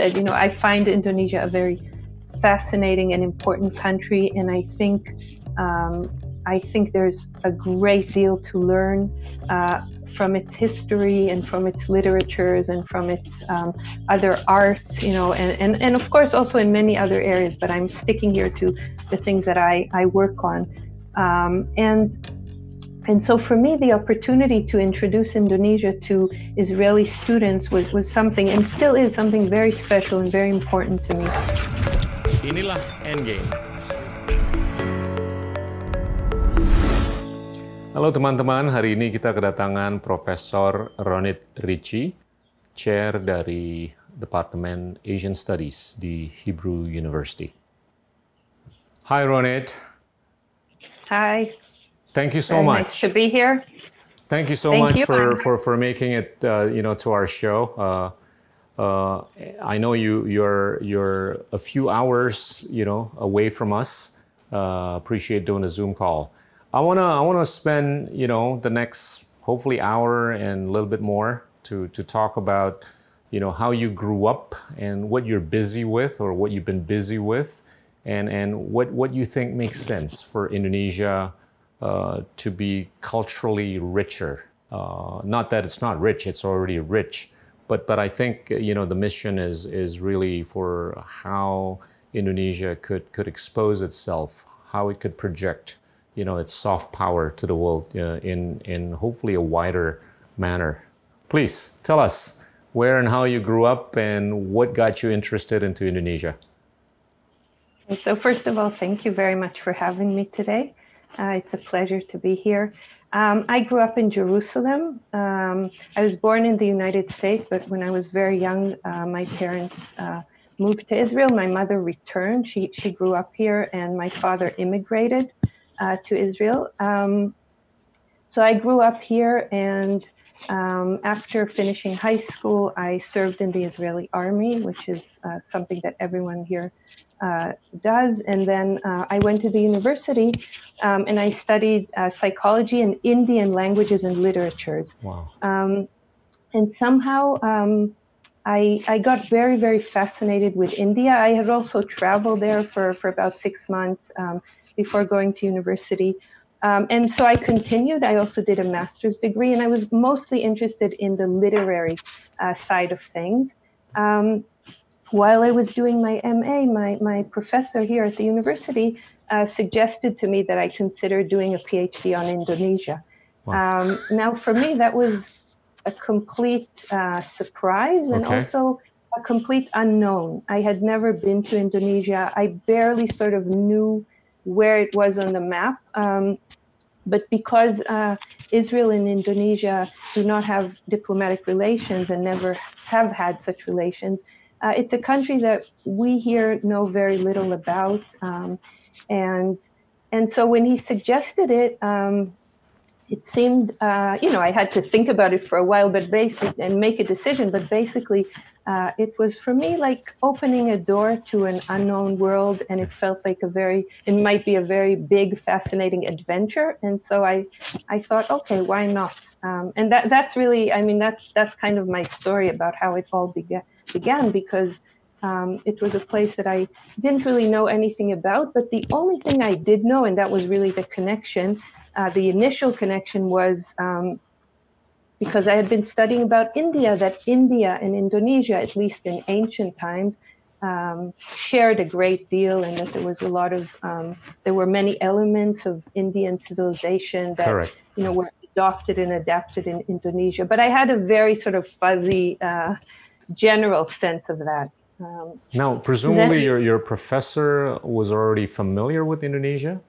said, you know, I find Indonesia a very fascinating and important country, and I think um, I think there's a great deal to learn uh, from its history and from its literatures and from its um, other arts, you know, and, and, and of course also in many other areas, but I'm sticking here to the things that I, I work on. Um, and and so for me, the opportunity to introduce Indonesia to Israeli students was, was something, and still is something very special and very important to me. Inilah Endgame. Halo teman-teman, hari ini kita kedatangan Profesor Ronit Ricci, Chair dari Departemen Asian Studies di Hebrew University. Hi Ronit. Hi. Thank you so Very much. Nice to be here. Thank you so Thank much you. for, for, for making it uh, you know to our show. Uh, uh, I know you you're you're a few hours you know away from us. Uh, appreciate doing a Zoom call. I wanna I wanna spend you know the next hopefully hour and a little bit more to to talk about you know how you grew up and what you're busy with or what you've been busy with and and what what you think makes sense for Indonesia uh, to be culturally richer. Uh, not that it's not rich; it's already rich. But but I think you know the mission is is really for how Indonesia could could expose itself, how it could project you know its soft power to the world uh, in in hopefully a wider manner. Please tell us where and how you grew up and what got you interested into Indonesia. So, first of all, thank you very much for having me today. Uh, it's a pleasure to be here. Um, I grew up in Jerusalem. Um, I was born in the United States, but when I was very young, uh, my parents uh, moved to Israel. My mother returned. She, she grew up here, and my father immigrated uh, to Israel. Um, so I grew up here, and um, after finishing high school, I served in the Israeli army, which is uh, something that everyone here uh, does. And then uh, I went to the university um, and I studied uh, psychology and Indian languages and literatures. Wow. Um, and somehow um, I, I got very, very fascinated with India. I had also traveled there for, for about six months um, before going to university. Um, and so I continued. I also did a master's degree, and I was mostly interested in the literary uh, side of things. Um, while I was doing my MA, my, my professor here at the university uh, suggested to me that I consider doing a PhD on Indonesia. Wow. Um, now, for me, that was a complete uh, surprise and Okay. also a complete unknown. I had never been to Indonesia. I barely sort of knew where it was on the map. Um, but because uh, Israel and Indonesia do not have diplomatic relations and never have had such relations, uh, it's a country that we here know very little about. Um, and and so when he suggested it, um, it seemed, uh, you know, I had to think about it for a while, but basically, and make a decision. But basically, uh, it was for me like opening a door to an unknown world, and it felt like a very, it might be a very big, fascinating adventure. And so I, I thought, okay, why not? Um, and that that's really, I mean, that's that's kind of my story about how it all began. Began because um, it was a place that I didn't really know anything about, but the only thing I did know, and that was really the connection, uh, the initial connection was um, because I had been studying about India, that India and Indonesia, at least in ancient times, um, shared a great deal, and that there was a lot of, um, there were many elements of Indian civilization that Correct. you know were adopted and adapted in Indonesia. But I had a very sort of fuzzy, uh, general sense of that. Um, Now, presumably, Then- your, your professor was already familiar with Indonesia,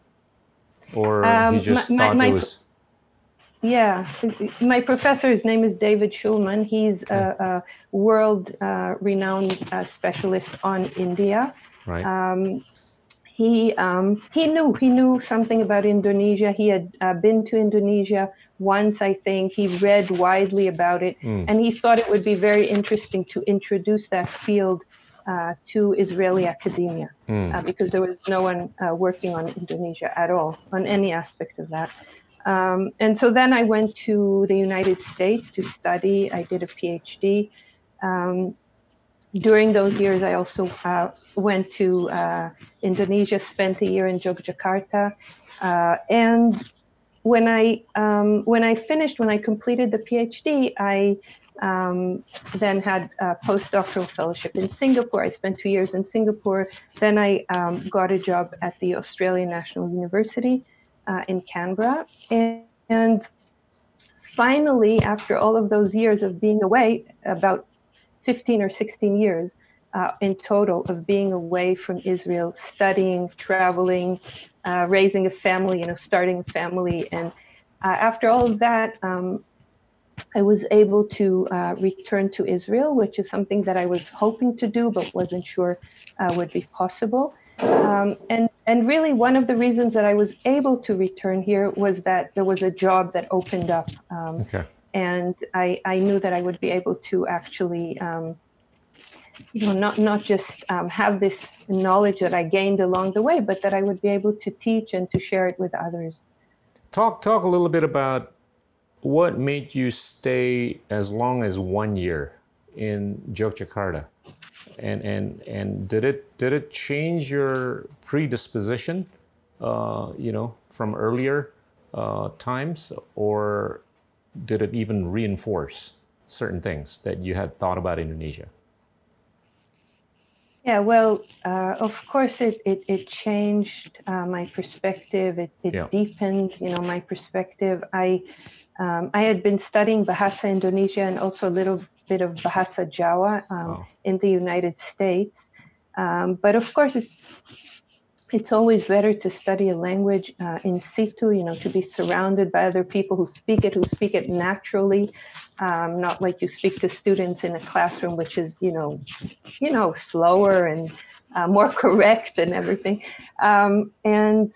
or Um, he just my- my- thought my it was. Yeah, my professor's name is David Shulman. He's a, a world uh, renowned uh, specialist on India. Right. Um, he um, he knew he knew something about Indonesia. He had uh, been to Indonesia once, I think. He read widely about it, and he thought it would be very interesting to introduce that field uh, to Israeli academia uh, because there was no one uh, working on Indonesia at all on any aspect of that. Um, and so then I went to the United States to study. I did a PhD. Um, during those years, I also uh, went to uh, Indonesia, spent a year in Yogyakarta, uh, and when I um, when I finished, when I completed the PhD, I um, then had a postdoctoral fellowship in Singapore. I spent two years in Singapore. Then I um, got a job at the Australian National University uh, in Canberra, and, and finally, after all of those years of being away, about 15 or 16 years uh, in total of being away from Israel, studying, traveling, uh, raising a family, you know, starting a family. And uh, after all of that, um, I was able to uh, return to Israel, which is something that I was hoping to do, but wasn't sure uh, would be possible. Um, and and really, one of the reasons that I was able to return here was that there was a job that opened up. Um, okay and I, I knew that I would be able to actually, um, you know, not not just um, have this knowledge that I gained along the way, but that I would be able to teach and to share it with others. Talk talk a little bit about what made you stay as long as one year in Yogyakarta, and and and did it did it change your predisposition, uh, you know, from earlier uh, times, or did it even reinforce certain things that you had thought about Indonesia? Yeah, well, uh, of course, it it, it changed uh, my perspective. It, it yeah. deepened, you know, my perspective. I um, I had been studying Bahasa Indonesia and also a little bit of Bahasa Jawa um, oh. in the United States, um, but of course, it's it's always better to study a language uh, in situ, you know, to be surrounded by other people who speak it, who speak it naturally, um, not like you speak to students in a classroom, which is, you know, you know, slower and uh, more correct and everything. Um, and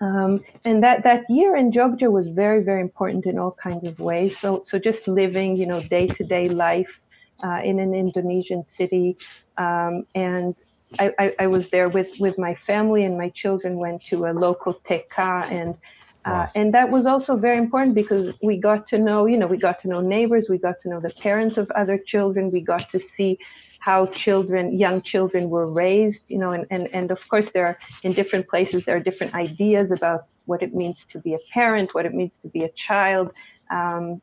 um, and that that year in Jogja was very very important in all kinds of ways. So so just living, you know, day to day life uh, in an Indonesian city, um, and I, I, I, was there with, with my family and my children went to a local teka and uh, and that was also very important because we got to know, you know, we got to know neighbors, we got to know the parents of other children, we got to see how children, young children were raised, you know, and, and, and of course there are in different places, there are different ideas about what it means to be a parent, what it means to be a child. Um,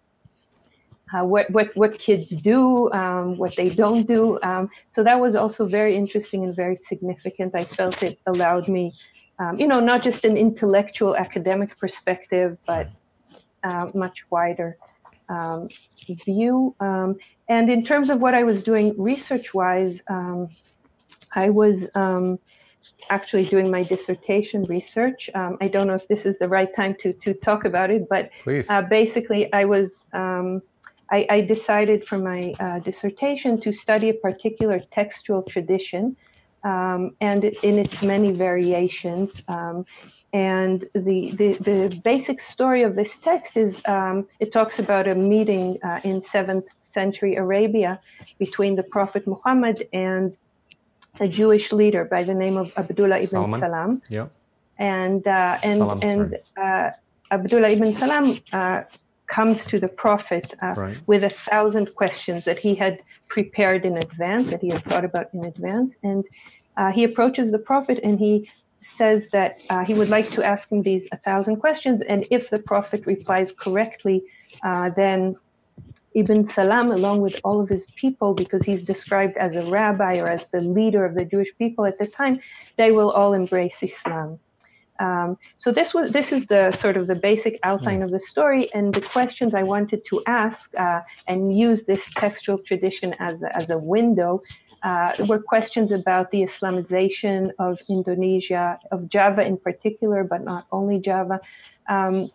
uh, what, what, what kids do, um, what they don't do. Um, so that was also very interesting and very significant. I felt it allowed me, um, you know, not just an intellectual academic perspective, but uh, much wider um, view. Um, and in terms of what I was doing research wise, um, I was actually doing my dissertation research. Um, I don't know if this is the right time to to talk about it, but uh, basically, I was um, I, I decided for my uh, dissertation to study a particular textual tradition um, and in its many variations. Um, and the, the, the, basic story of this text is um, it talks about a meeting uh, in 7th century Arabia between the Prophet Muhammad and a Jewish leader by the name of Abdullah ibn Salman. Salam. Yeah. And, uh, and, Salam, and uh, Abdullah ibn Salam uh, comes to the prophet uh, right. with a thousand questions that he had prepared in advance, that he had thought about in advance. And uh, he approaches the prophet and he says that uh, he would like to ask him these a thousand questions. And if the prophet replies correctly, uh, then Ibn Salam, along with all of his people, because he's described as a rabbi or as the leader of the Jewish people at the time, they will all embrace Islam. Um, so this was this is the sort of the basic outline of the story, and the questions I wanted to ask uh, and use this textual tradition as a, as a window uh, were questions about the Islamization of Indonesia, of Java in particular, but not only Java. Um,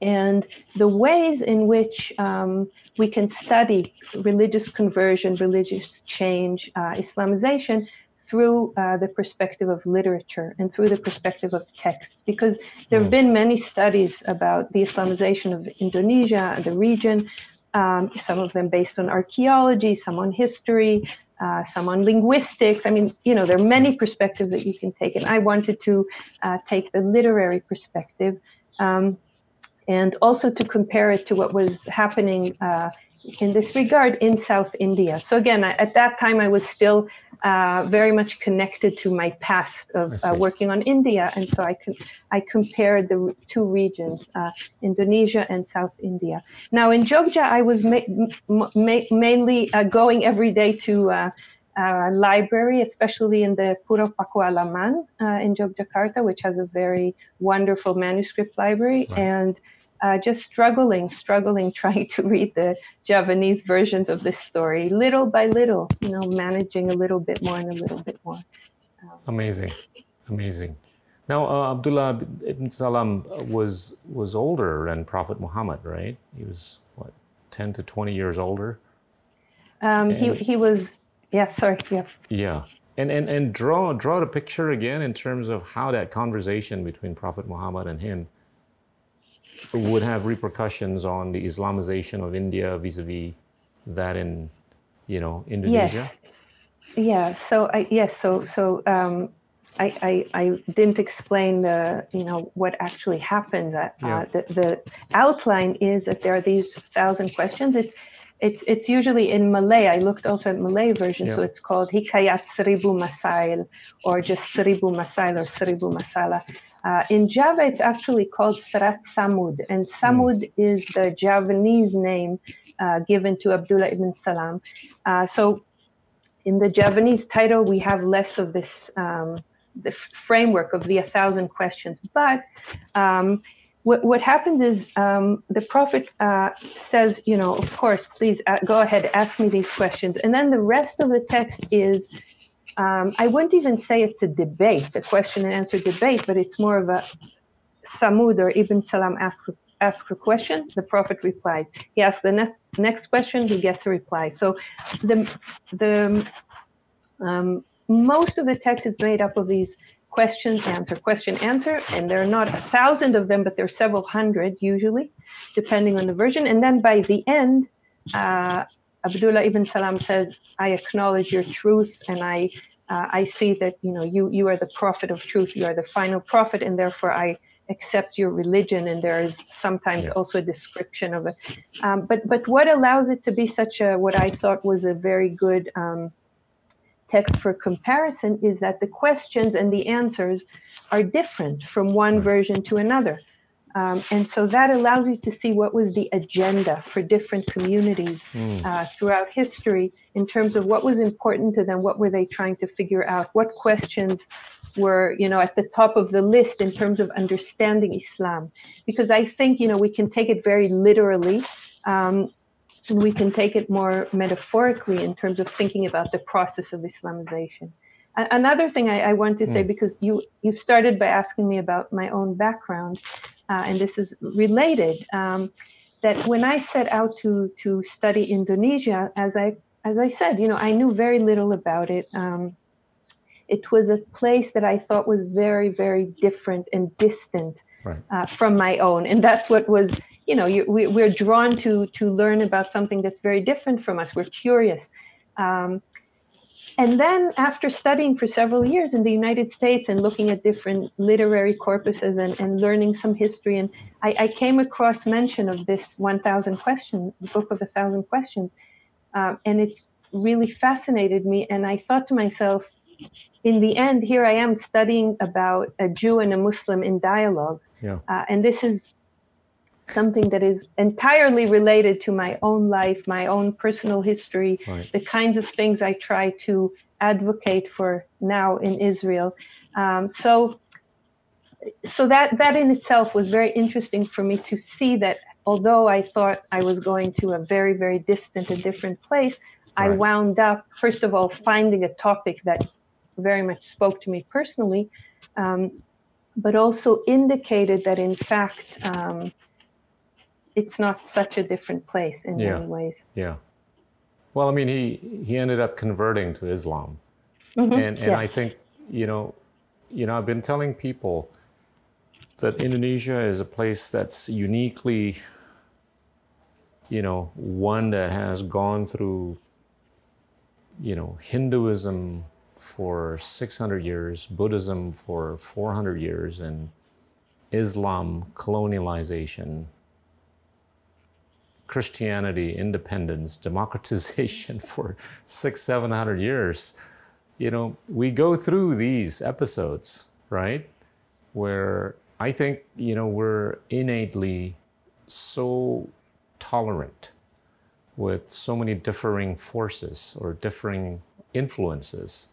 and the ways in which um, we can study religious conversion, religious change, uh, Islamization through uh, the perspective of literature and through the perspective of text, because there have hmm. been many studies about the Islamization of Indonesia and the region, um, some of them based on archaeology, some on history, uh, some on linguistics. I mean, you know, there are many perspectives that you can take, and I wanted to uh, take the literary perspective. Um, and also to compare it to what was happening uh, in this regard in South India. So again, I, at that time, I was still uh, very much connected to my past of uh, working on India, and so I con- I compared the two regions, uh, Indonesia and South India. Now in Jogja, I was ma- ma- mainly uh, going every day to. Uh, uh, library, especially in the Puro Pakualaman in Yogyakarta, which has a very wonderful manuscript library, right. and uh, just struggling, struggling, trying to read the Javanese versions of this story, little by little, you know, managing a little bit more and a little bit more. Um, amazing, amazing. Now, uh, Abdullah ibn Salam was was older than Prophet Muhammad, right? He was what, ten to twenty years older. Um, he he was, yeah. Sorry, yeah. Yeah, and and and draw draw the picture again in terms of how that conversation between Prophet Muhammad and him would have repercussions on the Islamization of India vis-a-vis that in, you know, Indonesia? Yes. Yeah. So I yes. So so um, I, I, I didn't explain the you know what actually happened. That uh, yeah. the, the outline is that there are these thousand questions. It's it's it's usually in Malay. I looked also at Malay version, yeah. so it's called Hikayat Seribu Masail or just Seribu Masail or Seribu Masala. Uh, in Java, it's actually called Serat Samud, and Samud mm. is the Javanese name uh, given to Abdullah ibn Salam. Uh, so, in the Javanese title, we have less of this um, the framework of the a thousand questions, but um, what, what happens is um, the prophet uh, says, you know, of course, please uh, go ahead, ask me these questions. And then the rest of the text is um, I wouldn't even say it's a debate, a question and answer debate, but it's more of a Samud or Ibn Salam asks, asks a question, the Prophet replies. He asks the next, next question, he gets a reply. So the, the um, most of the text is made up of these questions, answer, question, answer, and there are not a thousand of them, but there are several hundred usually, depending on the version. And then by the end, uh, Abdullah ibn Salam says, I acknowledge your truth and I uh, I see that you know you you are the prophet of truth, you are the final prophet, and therefore I accept your religion. And there is sometimes yeah. also a description of it. Um, but but what allows it to be such a what I thought was a very good um, text for comparison is that the questions and the answers are different from one version to another. Um, and so that allows you to see what was the agenda for different communities mm. uh, throughout history in terms of what was important to them, what were they trying to figure out, what questions were you know at the top of the list in terms of understanding Islam, because I think you know we can take it very literally. Um, and we can take it more metaphorically in terms of thinking about the process of Islamization. Another thing I, I want to say, mm. because you, you started by asking me about my own background, uh, and this is related, um, that when I set out to to study Indonesia, as I as I said, you know, I knew very little about it. Um, it was a place that I thought was very, very different and distant right. uh, from my own, and that's what was, you know, you, we, are drawn to to learn about something that's very different from us. We're curious. Um, and then after studying for several years in the united states and looking at different literary corpuses and, and learning some history and I, I, came across mention of this 1000 question book of a thousand questions um, and it really fascinated me and i thought to myself in the end here i am studying about a jew and a muslim in dialogue yeah. uh, and this is something that is entirely related to my own life, my own personal history, right. the kinds of things I try to advocate for now in Israel. Um, so, so that that in itself was very interesting for me to see that although I thought I was going to a very very distant and different place, right. I wound up first of all finding a topic that very much spoke to me personally. Um, but also indicated that in fact um, it's not such a different place in yeah. many ways. Yeah. Well, I mean, he he ended up converting to Islam, mm-hmm. and and yes. I think you know, you know, I've been telling people that Indonesia is a place that's uniquely, you know, one that has gone through, you know, Hinduism for 600 years, Buddhism for 400 years, and Islam colonialization Christianity, independence, democratization for six, seven hundred years. You know, we go through these episodes, right? Where I think, you know, we're innately so tolerant with so many differing forces or differing influences.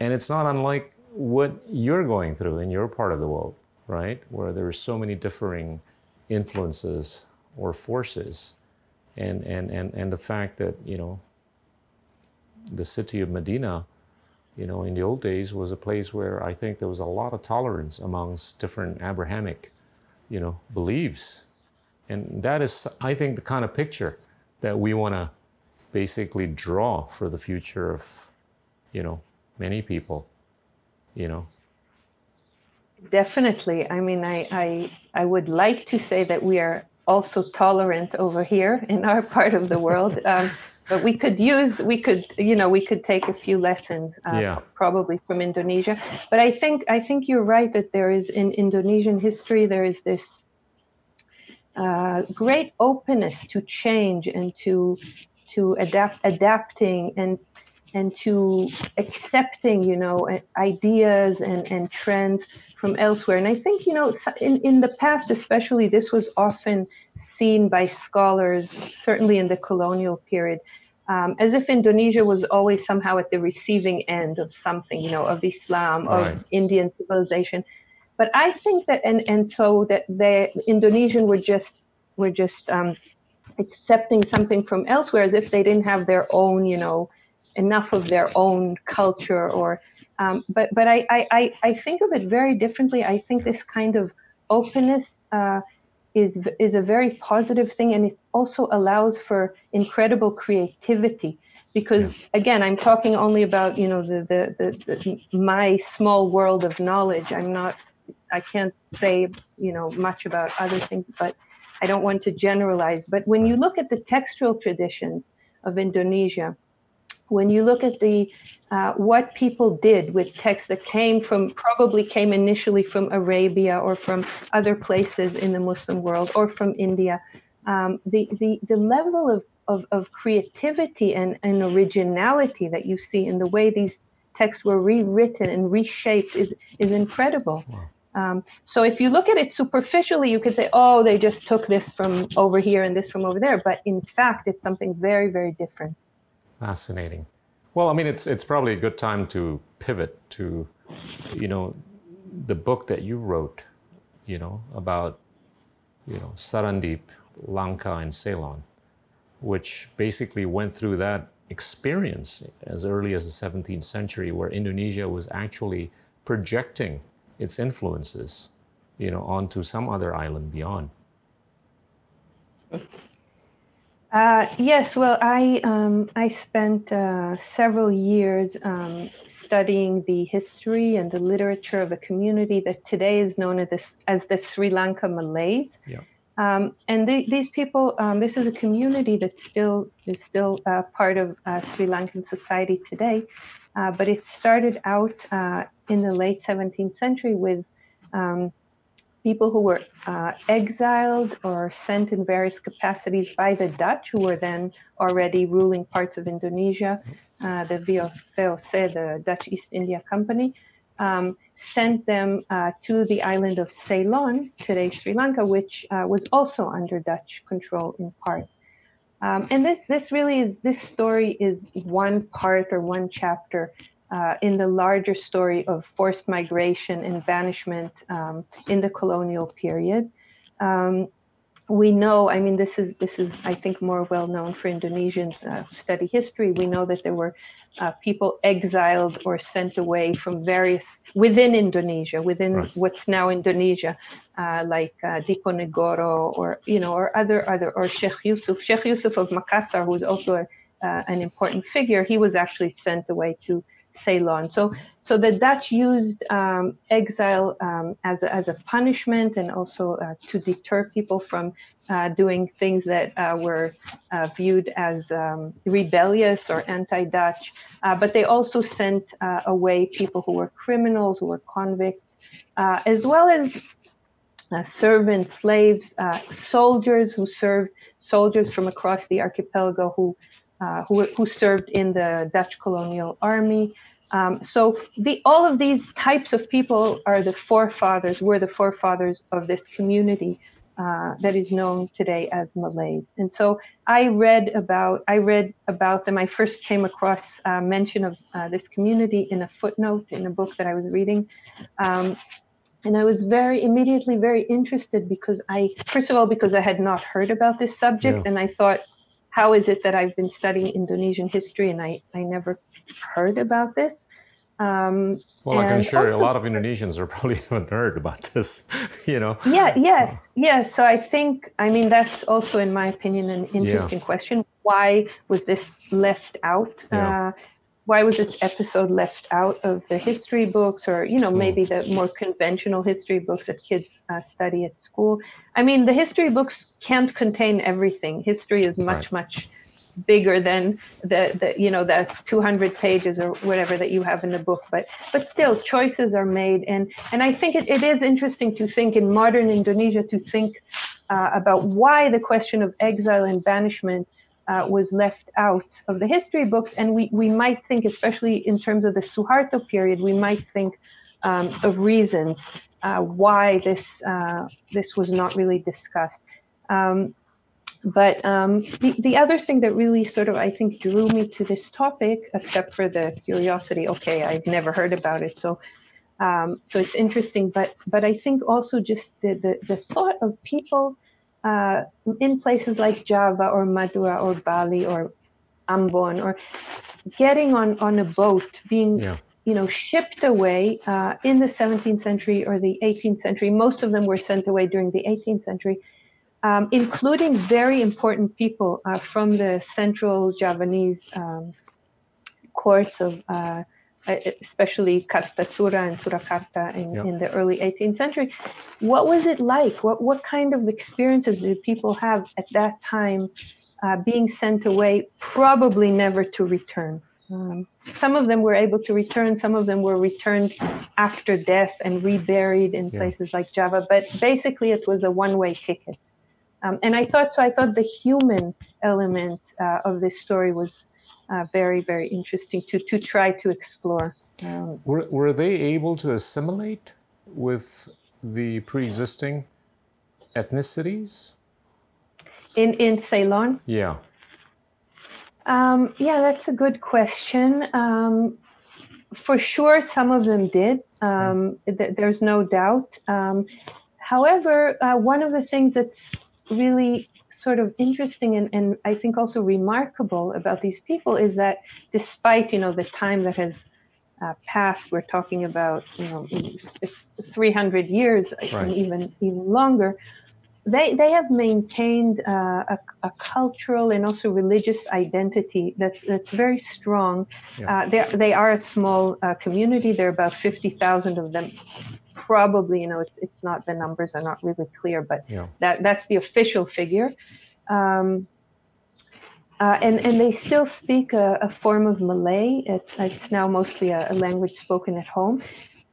And it's not unlike what you're going through in your part of the world, right? Where there are so many differing influences or forces. And, and, and, and the fact that, you know, the city of Medina, you know, in the old days was a place where I think there was a lot of tolerance amongst different Abrahamic, you know, beliefs. And that is, I think, the kind of picture that we want to basically draw for the future of, you know, many people, you know. Definitely. I mean, I, I, I would like to say that we are also tolerant over here in our part of the world. Um, but we could use, we could, you know, we could take a few lessons, uh, Yeah. probably from Indonesia. But I think, I think you're right that there is in Indonesian history there is this uh, great openness to change and to to adapt, adapting and and to accepting, you know, ideas and, and trends from elsewhere. And I think, you know, in, in the past, especially, this was often seen by scholars, certainly in the colonial period, um, as if Indonesia was always somehow at the receiving end of something, you know, of Islam, of Right. Indian civilization. But I think that, and, and so that the Indonesian were just, were just um, accepting something from elsewhere as if they didn't have their own, you know, enough of their own culture or um, but but I, I I I think of it very differently. I think this kind of openness uh, is is a very positive thing, and it also allows for incredible creativity. Because again, I'm talking only about you know the the, the, the my small world of knowledge. I'm not. I can't say you know much about other things, but I don't want to generalize. But when you look at the textual traditions of Indonesia, when you look at the uh, what people did with texts that came from probably came initially from Arabia or from other places in the Muslim world or from India, um, the, the the level of, of, of creativity and, and originality that you see in the way these texts were rewritten and reshaped is is incredible. Um, so if you look at it superficially, you could say, "Oh, they just took this from over here and this from over there," but in fact, it's something very, very different. Fascinating. Well, I mean, it's it's probably a good time to pivot to, you know, the book that you wrote, you know, about, you know, Sarandib, Lanka, and Ceylon, which basically went through that experience as early as the 17th century, where Indonesia was actually projecting its influences, you know, onto some other island beyond. Uh, yes, well, I um, I spent uh, several years um, studying the history and the literature of a community that today is known as the, as the Sri Lanka Malays. Yeah. Um, and the, these people, um, this is a community that still is still uh, part of uh, Sri Lankan society today, uh, but it started out uh, in the late 17th century with um, people who were uh, exiled or sent in various capacities by the Dutch, who were then already ruling parts of Indonesia, uh, the VOC, the Dutch East India Company, um, sent them uh, to the island of Ceylon, today Sri Lanka, which uh, was also under Dutch control in part. Um, and this, this really is, this story is one part or one chapter uh, in the larger story of forced migration and banishment um, in the colonial period. Um, we know, I mean, this is this is I think more well known for Indonesians uh, study history. We know that there were uh, people exiled or sent away from various within Indonesia, within Right. what's now Indonesia, uh, like uh, Diponegoro or you know or other other or Sheikh Yusuf, Sheikh Yusuf of Makassar, who was also a, uh, an important figure. He was actually sent away to Ceylon. So, so the Dutch used um, exile um, as, a, as a punishment and also uh, to deter people from uh, doing things that uh, were uh, viewed as um, rebellious or anti-Dutch. Uh, but they also sent uh, away people who were criminals, who were convicts, as well as uh, servants, slaves, uh, soldiers who served, soldiers from across the archipelago who, uh, who, who, served in the Dutch colonial army. Um, so the, all of these types of people are the forefathers, were the forefathers of this community uh, that is known today as Malays. And so I read about I read about them. I first came across uh, mention of uh, this community in a footnote in a book that I was reading. Um, and I was very immediately very interested because I first of all because I had not heard about this subject yeah. and I thought how is it that I've been studying Indonesian history and I, I never heard about this um, well, I can assure you, a lot of Indonesians are probably even heard about this, you know. Yeah, yes, yes. So I think, I mean, that's also, in my opinion, an interesting yeah. question. Why was this left out? Yeah. Uh, why was this episode left out of the history books or, you know, maybe the more conventional history books that kids uh, study at school? I mean, the history books can't contain everything. History is much, right. much bigger than the, the you know the 200 pages or whatever that you have in the book but but still choices are made and and i think it, it is interesting to think in modern indonesia to think uh, about why the question of exile and banishment uh, was left out of the history books and we we might think especially in terms of the suharto period we might think um, of reasons uh, why this uh, this was not really discussed um, but um, the, the other thing that really sort of, I think, drew me to this topic, except for the curiosity, okay, I've never heard about it. So, um, so it's interesting. But, but I think also just the, the, the thought of people uh, in places like Java or Madura or Bali or Ambon or getting on, on a boat, being yeah you know, shipped away uh, in the 17th century or the 18th century. Most of them were sent away during the 18th century um, including very important people uh, from the central Javanese um, courts of, uh, especially Kartasura and Surakarta in, yep. in, the early 18th century. What was it like? What, what kind of experiences did people have at that time uh, being sent away, probably never to return? Um, some of them were able to return, some of them were returned after death and reburied in yeah. places like Java, but basically it was a one way ticket. Um, and I thought so. I thought the human element uh, of this story was uh, very, very interesting to to try to explore. Um, were were they able to assimilate with the pre-existing ethnicities in in Ceylon? Yeah. Um, yeah, that's a good question. Um, for sure, some of them did. Um, th- there's no doubt. Um, however, uh, one of the things that's really sort of interesting and, and I think also remarkable about these people is that despite you know the time that has uh, passed, we're talking about you know it's, 300 years, right. even even longer. They they have maintained uh, a, a, cultural and also religious identity that's that's very strong. Yeah. Uh, they they are a small uh, community. There are about 50,000 of them probably, you know, it's it's not the numbers are not really clear, but yeah. that that's the official figure. Um, uh, and and they still speak a, a form of Malay. It, it's now mostly a, a, language spoken at home,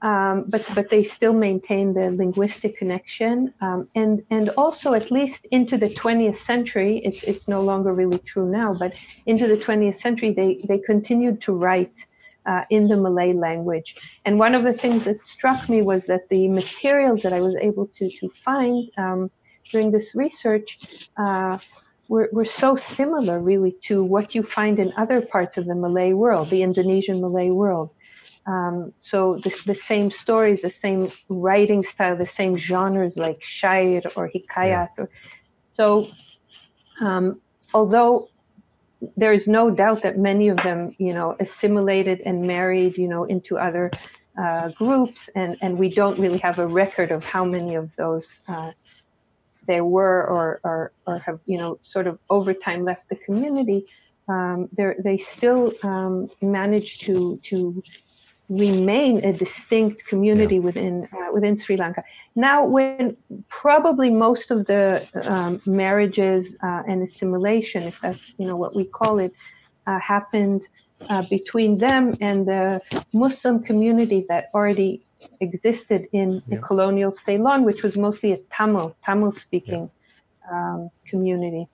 um, but but they still maintain the linguistic connection. Um, and and also at least into the 20th century, it's it's no longer really true now, but into the 20th century, they they continued to write uh, in the Malay language. And one of the things that struck me was that the materials that I was able to, to find um, during this research uh, were, were so similar, really, to what you find in other parts of the Malay world, the Indonesian Malay world. Um, so the, the, same stories, the same writing style, the same genres like shair or hikayat. Or, so um, although there is no doubt that many of them, you know, assimilated and married, you know, into other uh, groups, and and we don't really have a record of how many of those uh, there were, or, or or have, you know, sort of over time left the community. Um, they still um, managed to to remain a distinct community yeah. within uh, within Sri Lanka. Now, when probably most of the um, marriages uh, and assimilation, if that's you know what we call it, uh, happened uh, between them and the Muslim community that already existed in yeah. colonial Ceylon, which was mostly a Tamil Tamil speaking yeah. um, community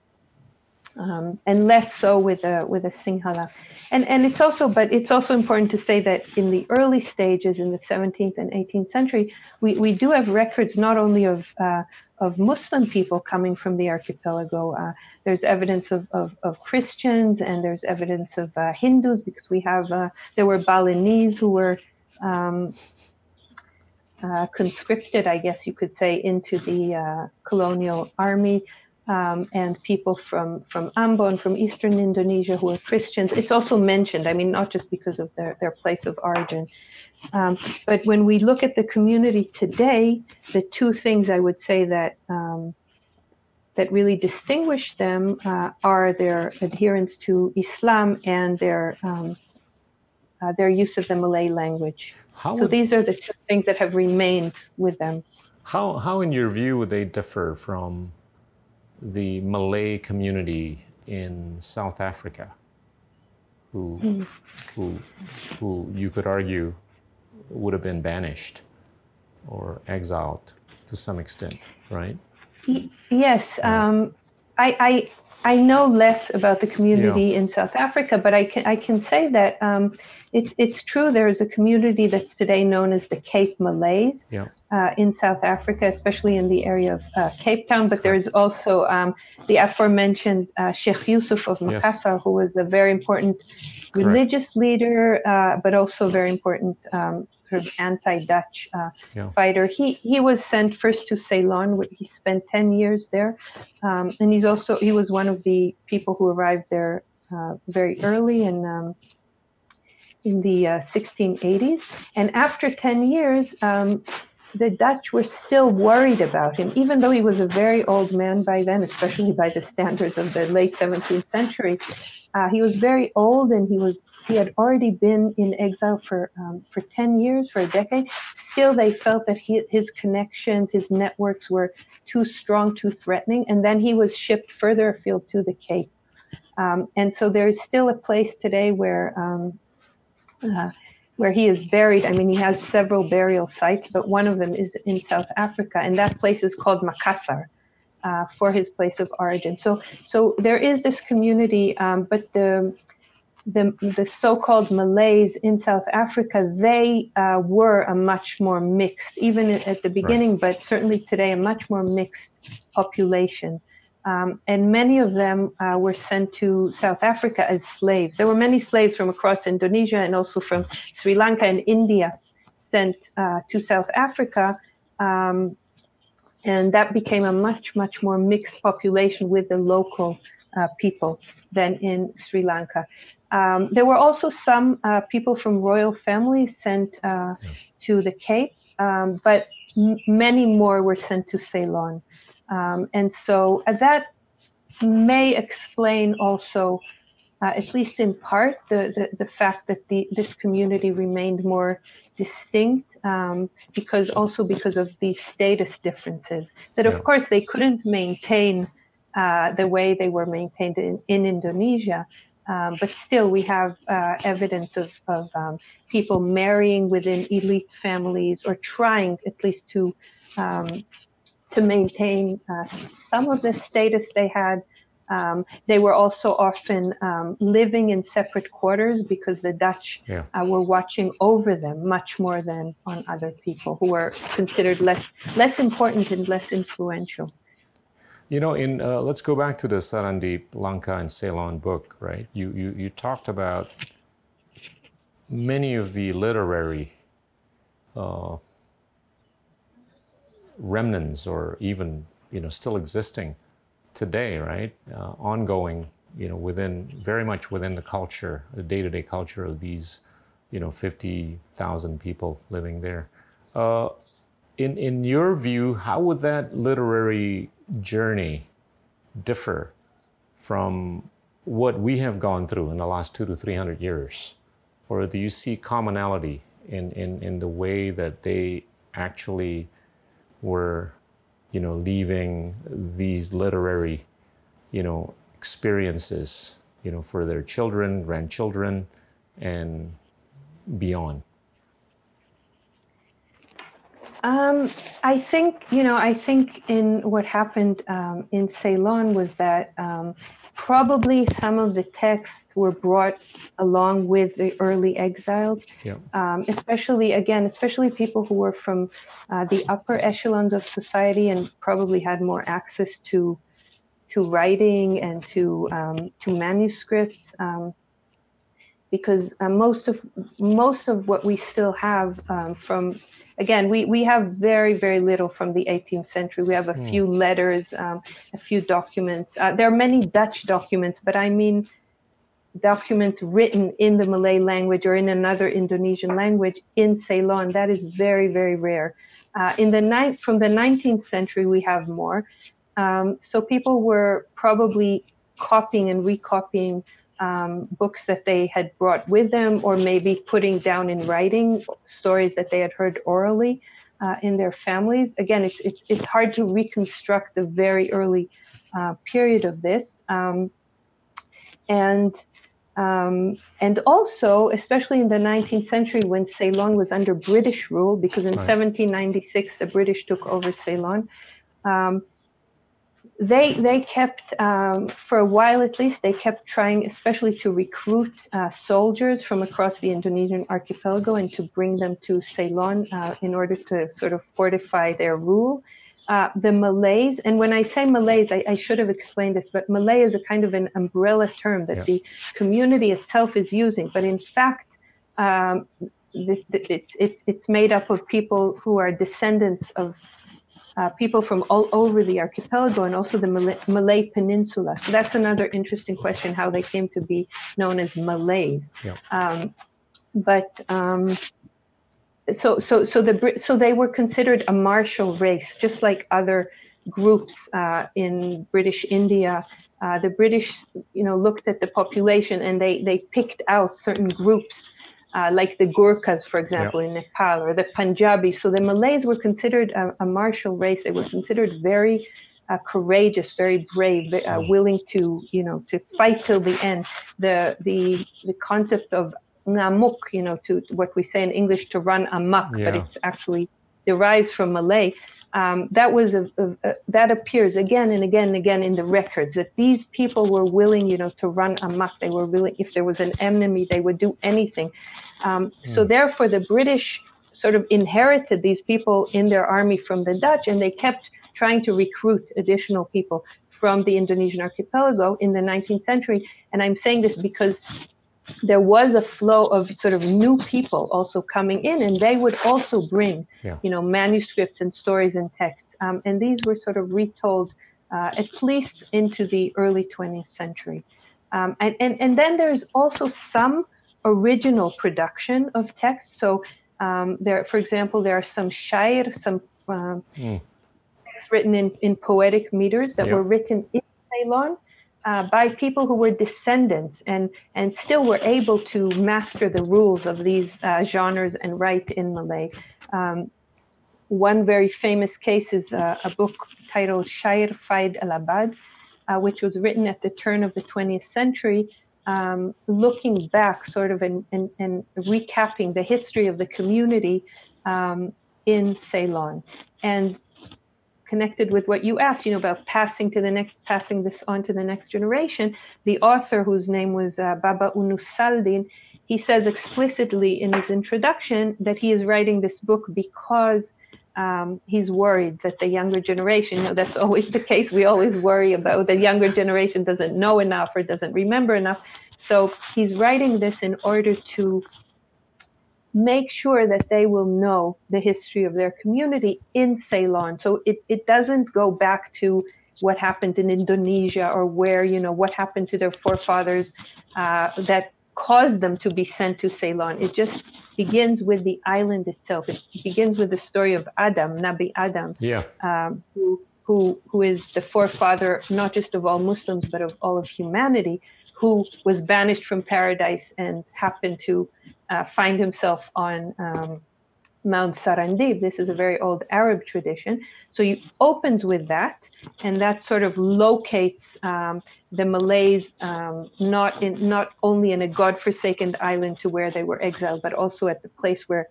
um, and less so with a with a Sinhala. And and it's also, but it's also important to say that in the early stages, in the 17th and 18th century, we, we do have records not only of uh, of Muslim people coming from the archipelago. Uh, there's evidence of, of, of, Christians and there's evidence of uh, Hindus because we have uh, there were Balinese who were. Um, uh, conscripted, I guess you could say, into the uh, colonial army um, and people from from Ambon, from eastern Indonesia, who are Christians. It's also mentioned. I mean, not just because of their their place of origin, um, but when we look at the community today, the two things I would say that um, that really distinguish them uh, are their adherence to Islam and their um, uh, their use of the Malay language. How so would, these are the two things that have remained with them. How how, in your view, would they differ from the Malay community in South Africa, who, mm. who, who you could argue would have been banished or exiled to some extent, right? yes. Um, I, I, I know less about the community yeah. in South Africa, but I can I can say that um, it's it's true. There is a community that's today known as the Cape Malays yeah. Uh, in South Africa, especially in the area of uh, Cape Town. But there is also um, the aforementioned uh, Sheikh Yusuf of Makassar, yes. who was a very important Correct. religious leader, uh, but also very important um, sort of anti-Dutch uh, yeah. fighter. He he was sent first to Ceylon, where he spent ten years there, um, and he's also he was one of the people who arrived there uh, very early in um, in the uh, 1680s. And after ten years, um, the Dutch were still worried about him, even though he was a very old man by then, especially by the standards of the late 17th century. Uh, he was very old, and he was he had already been in exile for um, for 10 years, for a decade. Still, they felt that he, his connections, his networks were too strong, too threatening, and then he was shipped further afield to the Cape. Um, and so there is still a place today where um, uh, where he is buried. I mean, he has several burial sites, but one of them is in South Africa, and that place is called Makassar. Uh, for his place of origin, so so there is this community, um, but the the, the so-called Malays in South Africa, they uh, were a much more mixed, even at the beginning, right. but certainly today, a much more mixed population. Um, and many of them uh, were sent to South Africa as slaves. There were many slaves from across Indonesia and also from Sri Lanka and India sent uh, to South Africa. Um, and that became a much, much more mixed population with the local uh, people than in Sri Lanka. Um, there were also some uh, people from royal families sent uh, to the Cape, um, but m- many more were sent to Ceylon. Um, and so uh, that may explain also, uh, at least in part, the, the, the fact that the, this community remained more distinct um, because also because of these status differences that, of yeah. course, they couldn't maintain uh, the way they were maintained in, in Indonesia. Um, but still, we have uh, evidence of, of um, people marrying within elite families or trying at least to um, to maintain uh, some of the status they had. Um, they were also often um, living in separate quarters because the Dutch yeah. uh, were watching over them much more than on other people who were considered less less important and less influential. You know, in uh, let's go back to the Sarandib, Lanka, and Ceylon book, right? You you you talked about many of the literary uh, remnants or even you know still existing today, right? Uh, ongoing, you know, within very much within the culture, the day-to-day culture of these, you know, fifty thousand people living there. Uh, in in your view, how would that literary journey differ from what we have gone through in the last two to three hundred years, or do you see commonality in in in the way that they actually were, you know, leaving these literary, you know, experiences, you know, for their children, grandchildren, and beyond. Um, I think you know. I think in what happened um, in Ceylon was that um, probably some of the texts were brought along with the early exiles, Yeah. um, especially again, especially people who were from uh, the upper echelons of society and probably had more access to to writing and to um, to manuscripts. Um, because uh, most of most of what we still have um, from again we, we have very very little from the 18th century. We have a few letters um, a few documents. Uh, there are many dutch documents but i mean documents written in the malay language or in another indonesian language in ceylon. That is very very rare. Uh, in the ninth from the 19th century we have more. Um, so people were probably copying and recopying um, books that they had brought with them, or maybe putting down in writing stories that they had heard orally uh, in their families. Again, it's, it's, it's hard to reconstruct the very early uh, period of this. Um, and um, and also, especially in the 19th century when Ceylon was under British rule, because in Right. 1796 the British took over Ceylon, um, they they kept um, for a while at least they kept trying especially to recruit uh, soldiers from across the indonesian archipelago and to bring them to ceylon uh, in order to sort of fortify their rule uh, the malays and when i say malays I, I should have explained this but malay is a kind of an umbrella term that Yeah. the community itself is using but in fact um, the, the, it's, it, it's made up of people who are descendants of uh, people from all over the archipelago and also the Malay, Malay Peninsula. So that's another interesting question: how they came to be known as Malays. Yeah. Um, but um, so so so the so they were considered a martial race, just like other groups uh, in British India. Uh, the British, you know, looked at the population and they they picked out certain groups uh, like the Gurkhas, for example, in Nepal, or the Punjabis. So the Malays were considered a, a martial race. They were considered very uh, courageous, very brave, uh, willing to, you know, to fight till the end. The the the concept of ngamuk, you know, to what we say in English, to run amok, but it's actually derives from Malay. Um, that was a, a, a- that appears again and again and again in the records that these people were willing, you know, to run amok. They were willing, if there was an enemy, they would do anything. Um, So therefore, the British sort of inherited these people in their army from the Dutch, and they kept trying to recruit additional people from the Indonesian archipelago in the 19th century. And I'm saying this because there was a flow of sort of new people also coming in, and they would also bring, Yeah. you know, manuscripts and stories and texts. Um, and these were sort of retold uh, at least into the early 20th century. Um, and, and, and then there's also some original production of text. So um, there, for example, there are some shair, some um, Mm. texts written in, in poetic meters that Yeah. were written in Ceylon uh, by people who were descendants and, and still were able to master the rules of these uh, genres and write in Malay. Um, one very famous case is uh, a book titled Shair Faid al Abad, uh, which was written at the turn of the 20th century, um, looking back sort of and, and, and recapping the history of the community um, in Ceylon. And connected with what you asked, you know, about passing to the next, passing this on to the next generation, the author, whose name was uh, Baba Unus Saldin, he says explicitly in his introduction that he is writing this book because um, he's worried that the younger generation, you know, that's always the case. We always worry about the younger generation doesn't know enough or doesn't remember enough. So he's writing this in order to make sure that they will know the history of their community in Ceylon. So it, it doesn't go back to what happened in Indonesia or where, you know, what happened to their forefathers uh, that caused them to be sent to Ceylon. It just begins with the island itself. It begins with the story of Adam, Nabi Adam, Yeah. um, who, who, who is the forefather not just of all Muslims, but of all of humanity, who was banished from paradise and happened to uh, find himself on um, Mount Sarandib. This is a very old Arab tradition. So he opens with that, and that sort of locates um, the Malays um, not in not only in a godforsaken island to where they were exiled, but also at the place where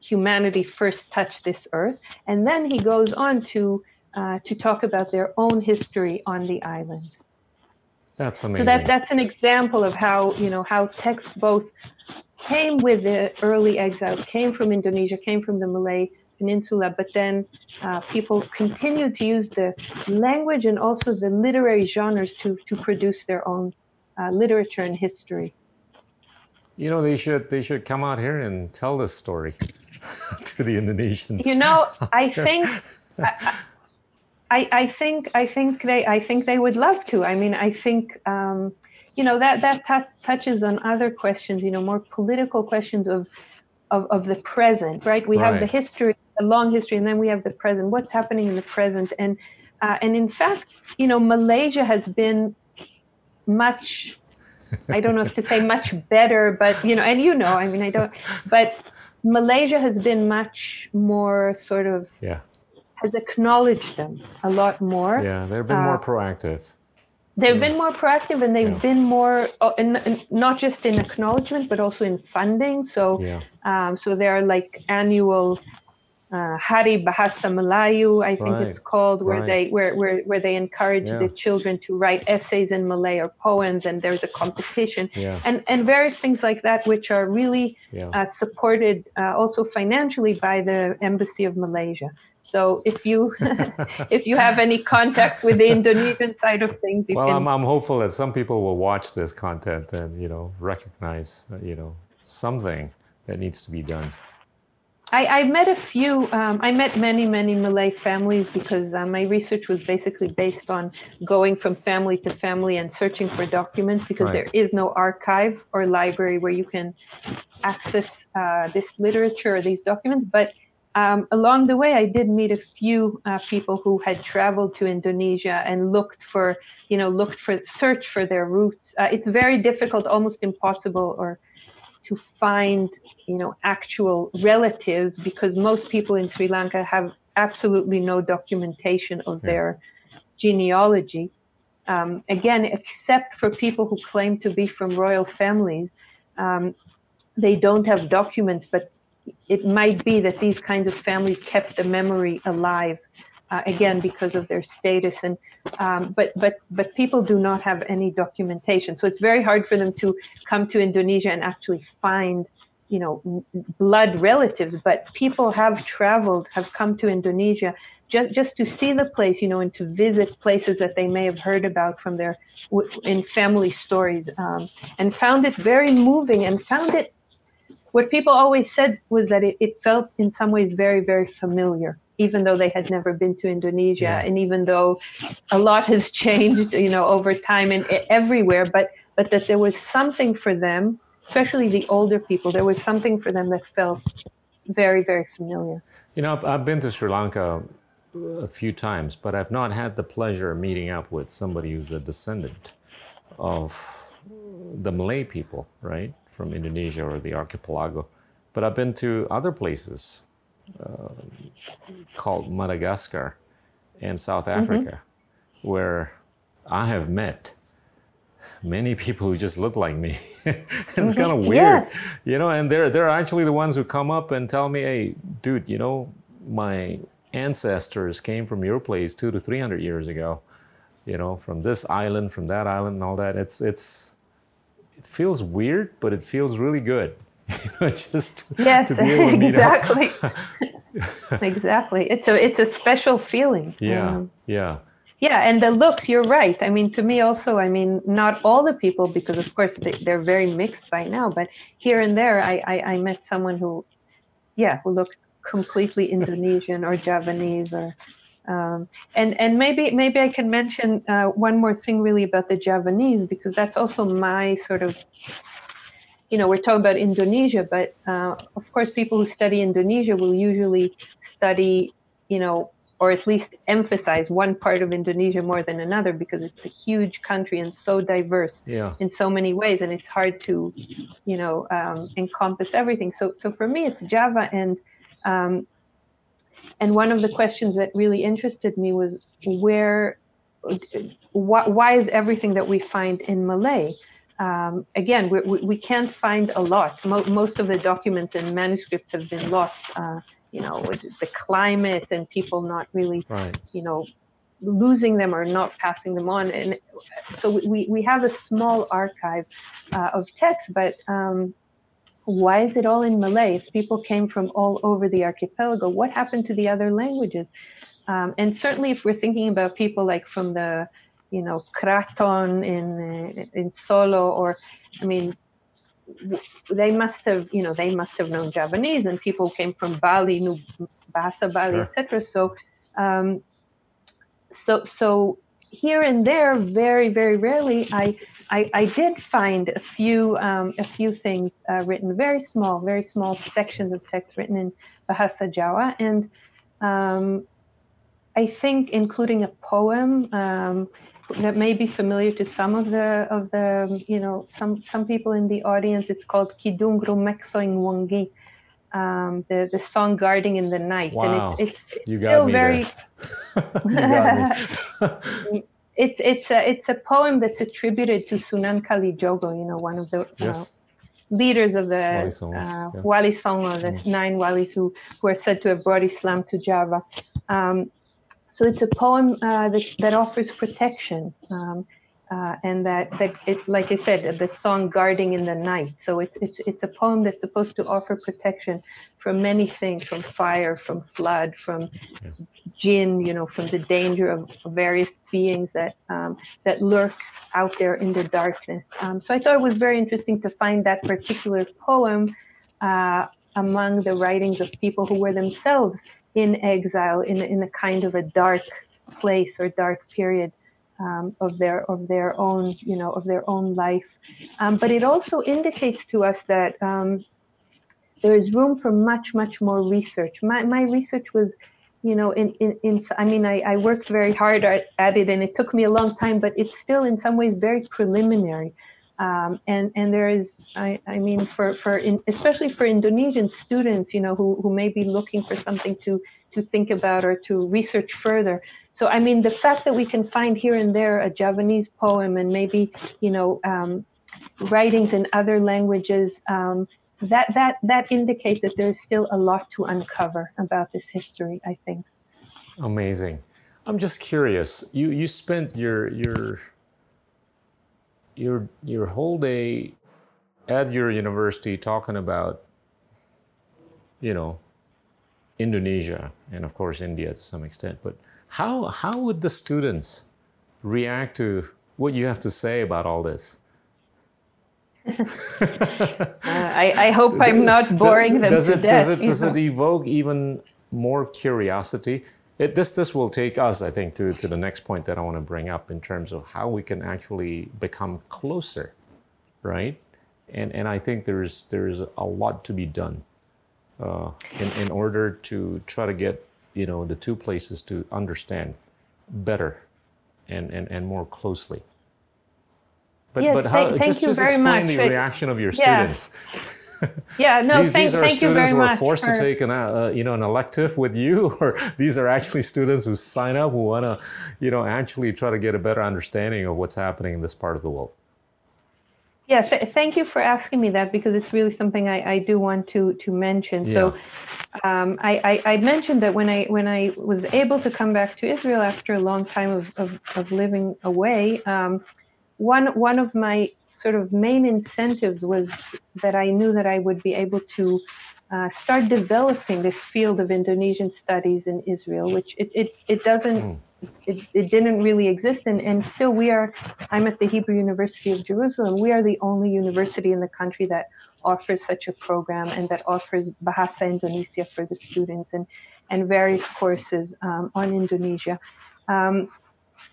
humanity first touched this earth. And then he goes on to uh, to talk about their own history on the island. That's amazing. So that that's an example of how you know how texts both came with the early exiles, came from Indonesia, came from the Malay Peninsula, but then uh, people continued to use the language and also the literary genres to to produce their own uh, literature and history. You know, they should they should come out here and tell this story to the Indonesians. You know, I think. I, I, I, think I think they I think they would love to. I mean, I think um, you know that that t- touches on other questions. You know, more political questions of of, of the present. Right? We right. have the history, a long history, and then we have the present. What's happening in the present? And uh, and in fact, you know, Malaysia has been much I don't know if to say much better, but you know, and you know, I mean, I don't, but Malaysia has been much more sort of yeah has acknowledged them a lot more. Yeah, they've been uh, more proactive. They've been more proactive, and they've yeah. been more, uh, in, in, not just in acknowledgement, but also in funding. So, yeah. um, so there are like annual uh, Hari Bahasa Melayu, I think right. it's called, where right. they where, where where they encourage yeah. the children to write essays in Malay or poems, and there's a competition, yeah. and and various things like that, which are really yeah. uh, supported uh, also financially by the Embassy of Malaysia. So if you if you have any contacts with the Indonesian side of things, you well, can. I'm, I'm hopeful that some people will watch this content and you know recognize you know something that needs to be done. I, I met a few, um, I met many, many Malay families because uh, my research was basically based on going from family to family and searching for documents because right. there is no archive or library where you can access uh, this literature or these documents. But um, along the way, I did meet a few uh, people who had traveled to Indonesia and looked for, you know, looked for, search for their roots. Uh, it's very difficult, almost impossible, or to find you know actual relatives because most people in Sri Lanka have absolutely no documentation of yeah. their genealogy. Um, again, except for people who claim to be from royal families, um, they don't have documents, but it might be that these kinds of families kept the memory alive uh, again because of their status and um, but but but people do not have any documentation. So it's very hard for them to come to indonesia and actually find you know blood relatives but people have traveled have come to indonesia just, just to see the place you know and to visit places that they may have heard about from their in family stories um, and found it very moving and found it what people always said was that it, it felt in some ways very very familiar even though they had never been to Indonesia, yeah. and even though a lot has changed, you know, over time and everywhere, but but that there was something for them, especially the older people, there was something for them that felt very very familiar. You know, I've been to Sri Lanka a few times, but I've not had the pleasure of meeting up with somebody who's a descendant of the Malay people, right, from Indonesia or the archipelago. But I've been to other places called Madagascar and South mm-hmm. Africa, mm-hmm. where I have met many people who just look like me. it's mm-hmm. kind of weird, yes. you know. And they're they're actually the ones who come up and tell me, "Hey, dude, you know, my ancestors came from your place two to three hundred years ago. You know, from this island, from that island, and all that. It's it's it feels weird, but it feels really good. just yes, exactly. exactly. It's a it's a special feeling. Yeah, um, yeah. Yeah, and the looks, you're right. I mean, to me also, I mean, not all the people, because of course they, are very mixed by now, but here and there, I, I, I met someone who, yeah, who looked completely Indonesian or Javanese or, um, and and maybe maybe I can mention uh, one more thing really about the Javanese because that's also my sort of you know, we're talking about Indonesia, but uh, of course, people who study Indonesia will usually study, you know, or at least emphasize one part of Indonesia more than another because it's a huge country and so diverse yeah. in so many ways, and it's hard to, you know, um, encompass everything. So, so for me, it's Java, and um, and one of the questions that really interested me was where, why, why is everything that we find in Malay? Um, again, we, we, can't find a lot. Mo- most of the documents and manuscripts have been lost. Uh, you know, the climate and people not really, right. you know, losing them or not passing them on. And so we, we have a small archive uh, of texts, but um, why is it all in Malay? If people came from all over the archipelago, what happened to the other languages? Um, and certainly, if we're thinking about people like from the, you know, Kraton in in Solo, or I mean, they must have, you know, they must have known Javanese, and people came from Bali, knew Bahasa Bali, sure. etc. So, um, so, so here and there, very, very rarely, I, I, I did find a few, um, a few things uh, written, very small, very small sections of text written in Bahasa Jawa, and um, I think including a poem um, that may be familiar to some of the of the you know some some people in the audience. It's called Kidung Rumekso ing Wengi, um, the the song "Guarding in the Night," wow. and it's it's still very. it's it's a it's a poem that's attributed to Sunan Kalijogo, you know, one of the yes. uh, leaders of the Wali Songo, uh, yeah. Wali Songo the mm. nine Walis who who are said to have brought Islam to Java. Um, so it's a poem uh, that, that offers protection. Um, uh, and that, that it, like I said, the song "Guarding in the Night." So it's it's it's a poem that's supposed to offer protection from many things, from fire, from flood, from jinn, you know, from the danger of, various beings that um, that lurk out there in the darkness. Um, so I thought it was very interesting to find that particular poem uh, among the writings of people who were themselves in exile in, in a kind of a dark place or dark period um, of their of their own you know of their own life. Um, but it also indicates to us that um, there is room for much much more research. My, my research was you know in, in, in i mean I, I worked very hard at, at it and it took me a long time but it's still in some ways very preliminary um, and and there is I, I mean for for in, especially for Indonesian students you know who, who may be looking for something to to think about or to research further. So I mean the fact that we can find here and there a Javanese poem and maybe you know um, writings in other languages um, that that that indicates that there's still a lot to uncover about this history I think. Amazing. I'm just curious. You you spent your your your your whole day at your university talking about you know Indonesia and of course India to some extent but how how would the students react to what you have to say about all this uh, I, I, hope I'm not boring them does to death. Does it, does it evoke even more curiosity? It, this this will take us, I think, to, to the next point that I want to bring up in terms of how we can actually become closer, right? And and I think there's there's a lot to be done uh, in in order to try to get you know the two places to understand better and and, and more closely. But yes, but how, thank, just, you just very explain much. the reaction of your yeah. students. yeah, no, these, thank, these are thank students who are forced for... to take an, uh, you know, an elective with you, or these are actually students who sign up who want to, you know, actually try to get a better understanding of what's happening in this part of the world. Yeah, th- thank you for asking me that because it's really something I, I do want to to mention. Yeah. So, um, I, I, I mentioned that when I when I was able to come back to Israel after a long time of of, of living away, um, one one of my sort of main incentives was that I knew that I would be able to uh, start developing this field of Indonesian studies in Israel, which it, it, it doesn't, mm. it, it didn't really exist. And, and still we are, I'm at the Hebrew University of Jerusalem. We are the only university in the country that offers such a program and that offers Bahasa Indonesia for the students and, and various courses um, on Indonesia. Um,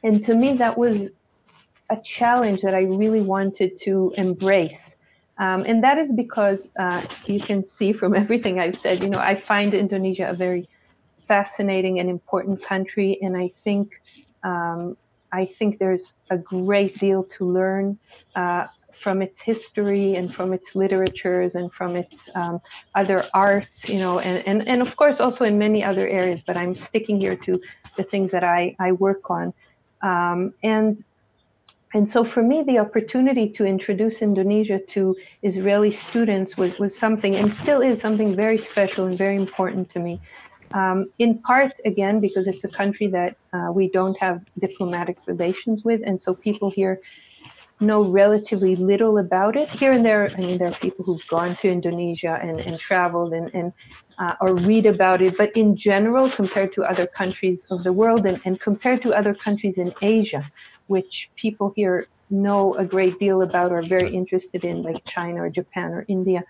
and to me, that was a challenge that I really wanted to embrace. Um, and that is because uh, you can see from everything I've said, you know, I find Indonesia a very fascinating and important country, and I think um, I think there's a great deal to learn uh, from its history and from its literatures and from its um, other arts, you know, and, and, and of course also in many other areas. But I'm sticking here to the things that I, I work on. Um, and and so for me, the opportunity to introduce Indonesia to Israeli students was, was something, and still is something very special and very important to me. Um, in part, again, because it's a country that uh, we don't have diplomatic relations with, and so people here know relatively little about it. Here and there, I mean, there are people who've gone to Indonesia and, and traveled and, and uh, or read about it, but in general, compared to other countries of the world and, and compared to other countries in Asia, which people here know a great deal about or are very interested in, like China or Japan or India,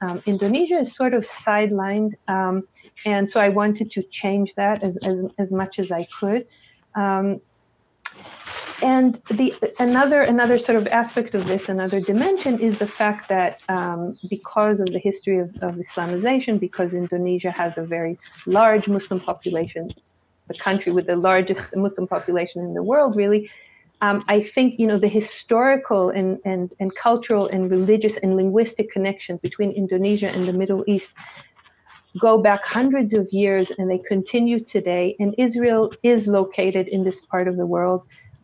um, Indonesia is sort of sidelined. Um, and so I wanted to change that as, as, as much as I could. Um, and the another another sort of aspect of this, another dimension, is the fact that um, because of the history of, of, Islamization, because Indonesia has a very large Muslim population, the country with the largest Muslim population in the world, really. Um, I think you know the historical and, and, and cultural and religious and linguistic connections between Indonesia and the Middle East go back hundreds of years and they continue today. And Israel is located in this part of the world.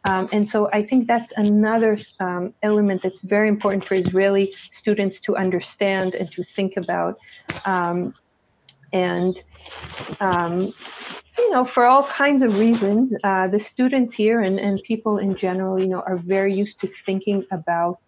Um, and so I think that's another um, element that's very important for Israeli students to understand and to think about. Um, and, um, you know, for all kinds of reasons, uh, the students here and, and people in general, you know, are very used to thinking about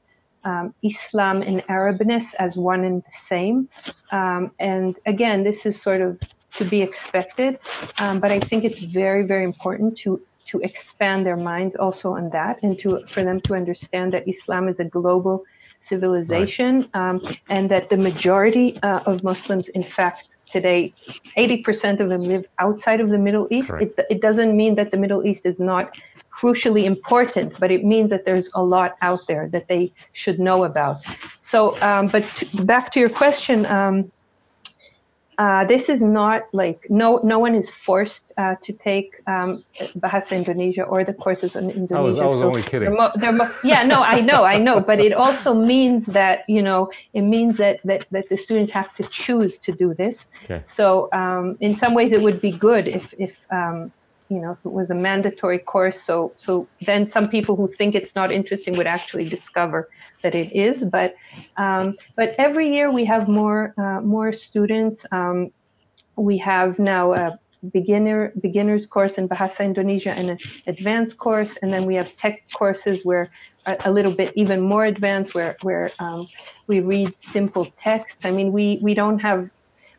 um, Islam and Arabness as one and the same. Um, and again, this is sort of to be expected, but I think it's very, very important to to expand their minds also on that and to for them to understand that Islam is a global civilization right. um, and that the majority uh, of Muslims, in fact, today, 80% of them live outside of the Middle East. It, it, doesn't mean that the Middle East is not crucially important, but it means that there's a lot out there that they should know about. So, um, but to, back to your question, um, uh, this is not like no no one is forced uh, to take um, Bahasa Indonesia or the courses on Indonesia. I was, I was so only kidding. They're mo- they're mo- yeah, no, I know, I know, but it also means that you know it means that that, that the students have to choose to do this. Okay. So um, in some ways, it would be good if if um, you know, it was a mandatory course. So, so then some people who think it's not interesting would actually discover that it is. But, um, but every year we have more, uh, more students. Um, we have now a beginner beginners course in Bahasa Indonesia and an advanced course, and then we have tech courses where a, a little bit even more advanced, where where um, we read simple text. I mean, we we don't have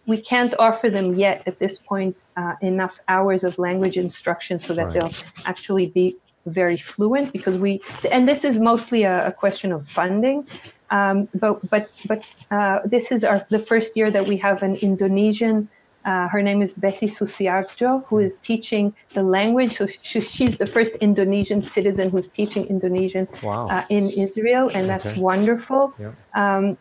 we can't offer them yet at this point uh, enough hours of language instruction so that right. they'll actually be very fluent because we and this is mostly a, a question of funding um, but but but uh, this is our the first year that we have an Indonesian uh, her name is Betty Susiarjo, who is teaching the language. So she, she's the first Indonesian citizen who's teaching Indonesian wow. uh, in Israel, and that's okay. wonderful. Yep. Um,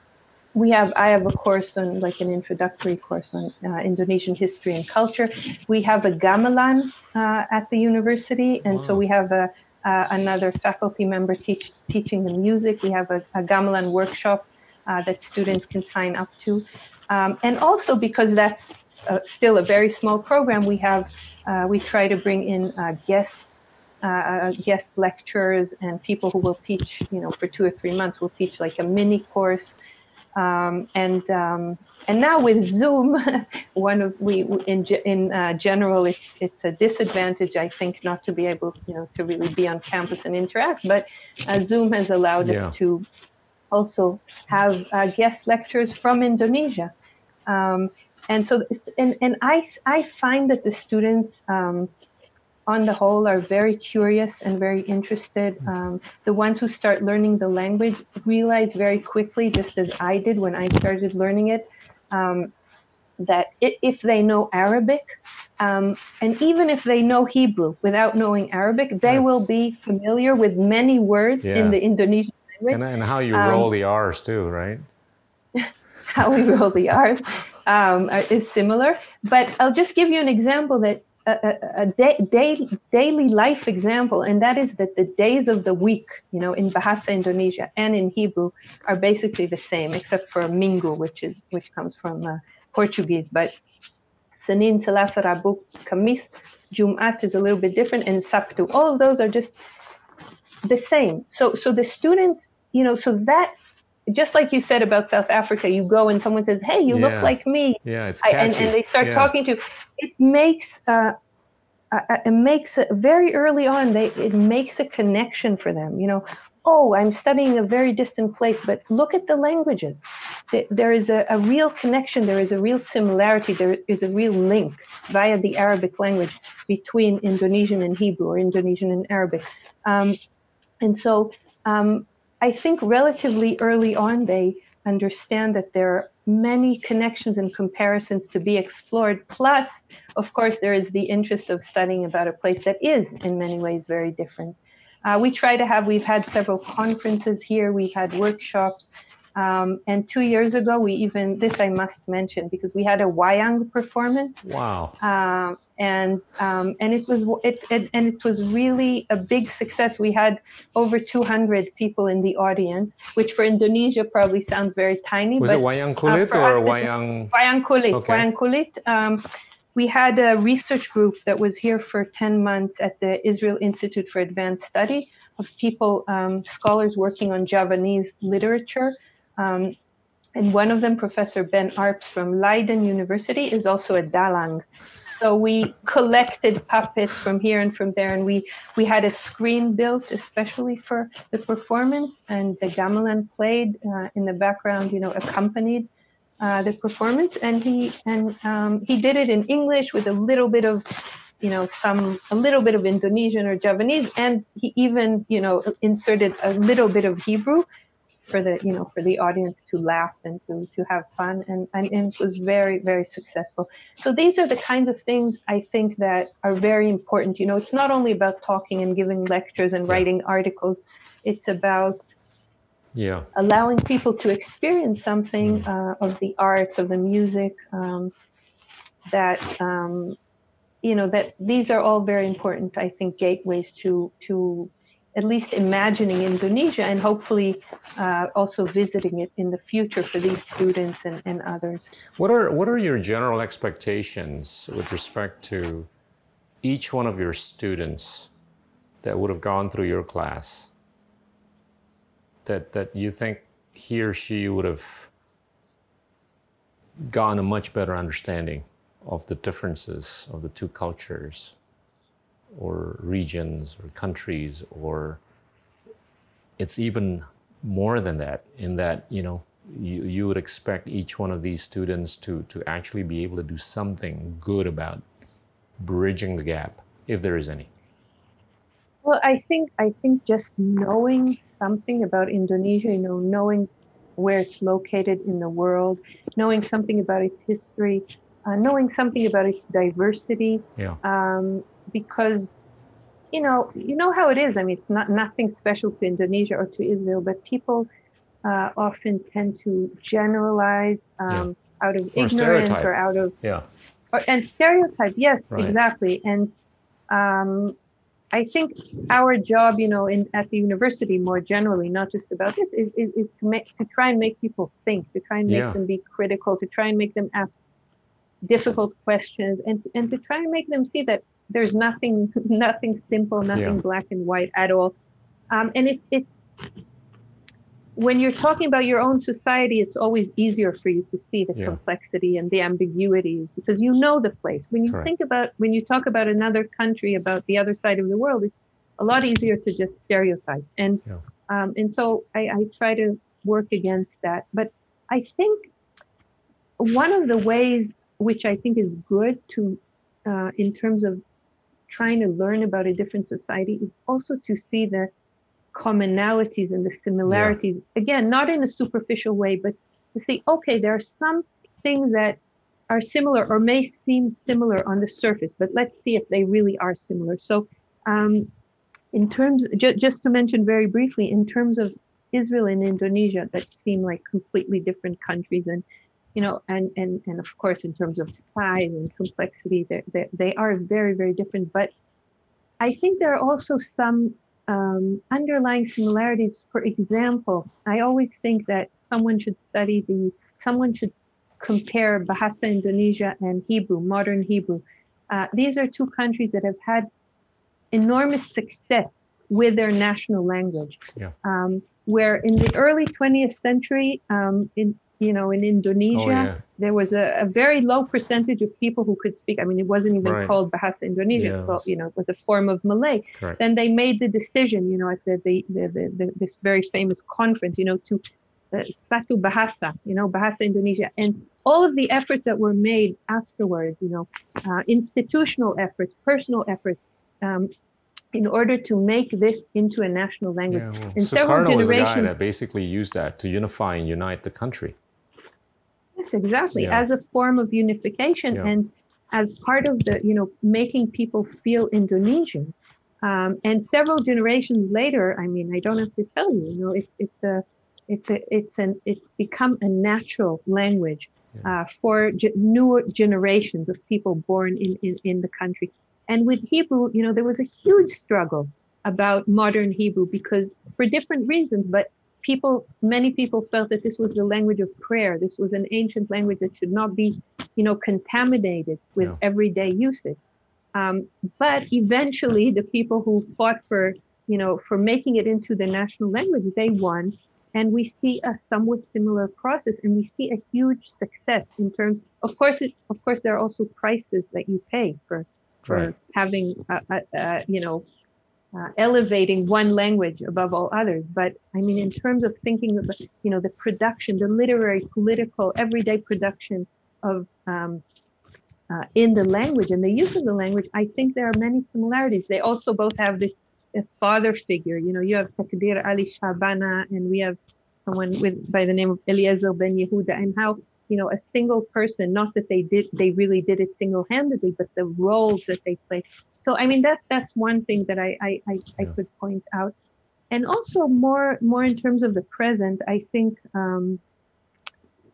we have i have a course on like an introductory course on uh, indonesian history and culture. We have a gamelan uh, at the university and wow. so we have a uh, another faculty member teach, teaching the music. We have a, a gamelan workshop uh, that students can sign up to. Um, and also because that's uh, still a very small program we have uh, we try to bring in guest guest lecturers and people who will teach you know for two or three months. Will teach like a mini course um, and um, and now with Zoom, one of we in in uh, general, it's it's a disadvantage, I think, not to be able, you know, to really be on campus and interact. But uh, Zoom has allowed yeah. us to also have uh, guest lectures from Indonesia, um, and so and and I I find that the students um, on the whole, are very curious and very interested. Mm. Um, the ones who start learning the language realize very quickly, just as I did when I started learning it, um, that if they know Arabic, um, and even if they know Hebrew without knowing Arabic, they That's... will be familiar with many words yeah. in the Indonesian language. And, and how you roll um, the R's too, right? how we roll the R's um, is similar. But I'll just give you an example that a, a day, day, daily life example, and that is that the days of the week, you know, in Bahasa Indonesia and in Hebrew, are basically the same, except for Minggu, which is which comes from uh, Portuguese. But Senin, Selasa, Rabu, Kamis, Jumat is a little bit different, and Sabtu. All of those are just the same. So so the students, you know, so that just like you said about South Africa, you go and someone says, "Hey, you yeah. look like me." Yeah, it's catchy. I, and, and, they start yeah. talking to you. It makes uh, uh, it makes it very early on. They it makes a connection for them. You know, oh, I'm studying a very distant place, but look at the languages. There is a, a, real connection, there is a real similarity, there is a real link via the Arabic language between Indonesian and Hebrew or Indonesian and Arabic. Um, and so um, I think relatively early on, they understand that there are many connections and comparisons to be explored. Plus, of course, there is the interest of studying about a place that is in many ways very different. Uh, we try to have, we've had several conferences here, we've had workshops. Um, and two years ago, we even, this I must mention because we had a Wayang performance. Wow. Um, and um, and it was it, it, and it was really a big success. We had over 200 people in the audience, which for Indonesia probably sounds very tiny. Was but, it Wayang Kulit uh, or Wayang? Wayang Kulit. Okay. Wayang Kulit. Um, we had a research group that was here for 10 months at the Israel Institute for Advanced Study of people, um, scholars working on Javanese literature. Um, and one of them, Professor Ben Arps from Leiden University, is also a Dalang. So we collected puppets from here and from there, and we, we had a screen built especially for the performance, and the gamelan played uh, in the background, you know, accompanied uh, the performance, and he and um, he did it in English with a little bit of, you know, some a little bit of Indonesian or Javanese, and he even you know inserted a little bit of Hebrew for the you know for the audience to laugh and to to have fun. And, and, and it was very very successful. So these are the kinds of things i think that are very important. You know it's not only about talking and giving lectures and writing articles. It's about yeah. allowing people to experience something mm. uh, of the arts of the music um, that um, you know that these are all very important i think gateways to to at least imagining indonesia and hopefully uh, also visiting it in the future for these students and, and others. What are what are your general expectations with respect to each one of your students that would have gone through your class that that you think he or she would have gotten a much better understanding of the differences of the two cultures or regions or countries or it's even more than that in that you know you, you would expect each one of these students to to actually be able to do something good about bridging the gap if there is any well, I think I think just knowing something about Indonesia, you know, knowing where it's located in the world, knowing something about its history, uh, knowing something about its diversity. Yeah. Um, because, you know, you know how it is. I mean, it's not nothing special to Indonesia or to Israel, but people uh, often tend to generalize um, yeah. out of or ignorance stereotype. or out of yeah. Or, and stereotype. Yes, right. exactly. And um, I think our job, you know, in at the university more generally, not just about this, is, is, is to make to try and make people think, to try and make yeah. them be critical, to try and make them ask difficult questions, and and to try and make them see that there's nothing nothing simple, nothing yeah. black and white at all. Um, and it, it's when you're talking about your own society, it's always easier for you to see the yeah. complexity and the ambiguity because you know the place. When you Correct. think about, when you talk about another country, about the other side of the world, it's a lot easier to just stereotype. And, yeah. um, and so I, I try to work against that. But I think one of the ways which I think is good to, uh, in terms of trying to learn about a different society, is also to see the commonalities and the similarities. Yeah. Again, not in a superficial way, but to see, okay, there are some things that are similar or may seem similar on the surface, but let's see if they really are similar. So, um, in terms, ju- just to mention very briefly, in terms of Israel and Indonesia, that seem like completely different countries, and you know, and and and of course, in terms of size and complexity, they they are very very different. But I think there are also some um, underlying similarities. For example, I always think that someone should study the, someone should compare Bahasa Indonesia and Hebrew, modern Hebrew. Uh, these are two countries that have had enormous success with their national language. Yeah. Um, where in the early 20th century, um, in you know, in Indonesia, Oh, yeah. there was a, a very low percentage of people who could speak. I mean, it wasn't even Right. called Bahasa Indonesia. Called- you know, it was a form of Malay. Correct. Then they made the decision, you know, at the, the, the, the, the this very famous conference, you know, to uh, Satu Bahasa, you know, Bahasa Indonesia, and all of the efforts that were made afterwards, you know, uh, institutional efforts, personal efforts, um, in order to make this into a national language. Yeah, well, in several Sukarno was the guy generations- that basically used that to unify and unite the country. Yes, exactly. Yeah. As a form of unification Yeah. and as part of the, you know, making people feel Indonesian. Um, and several generations later, I mean, I don't have to tell you, you know, it's it's a, it's a, it's an, it's become a natural language uh, for ge- newer generations of people born in, in in the country. And with Hebrew, you know, there was a huge struggle about modern Hebrew because for different reasons, but people many people felt that this was the language of prayer. This was an ancient language that should not be you know contaminated with everyday usage. Um, but eventually the people who fought for you know for making it into the national language they won. And we see a somewhat similar process and we see a huge success in terms of course it, of course there are also prices that you pay for for Right. having a, a, a, you know uh, elevating one language above all others. But I mean, in terms of thinking of the, you know, the production, the literary, political, everyday production of um, uh, in the language and the use of the language, I think there are many similarities. They also both have this father figure. You know, you have Takdir Alisjahbana, and we have someone with by the name of Eliezer Ben Yehuda, and how you know a single person, not that they did, they really did it single-handedly, but the roles that they played. So I mean that that's one thing that I I, I, I could point out, and also more more in terms of the present, I think um,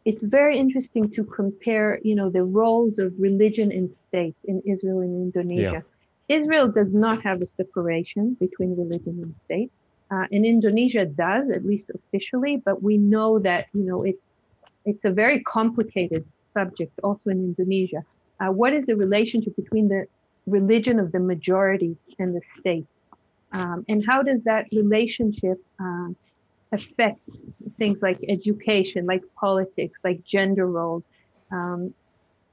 it's very interesting to compare you know the roles of religion and state in Israel and Indonesia. Israel does not have a separation between religion and state, uh, and Indonesia does at least officially. But we know that you know it it's a very complicated subject also in Indonesia. Uh, what is the relationship between the religion of the majority and the state? Um, and how does that relationship um, affect things like education, like politics, like gender roles? Um,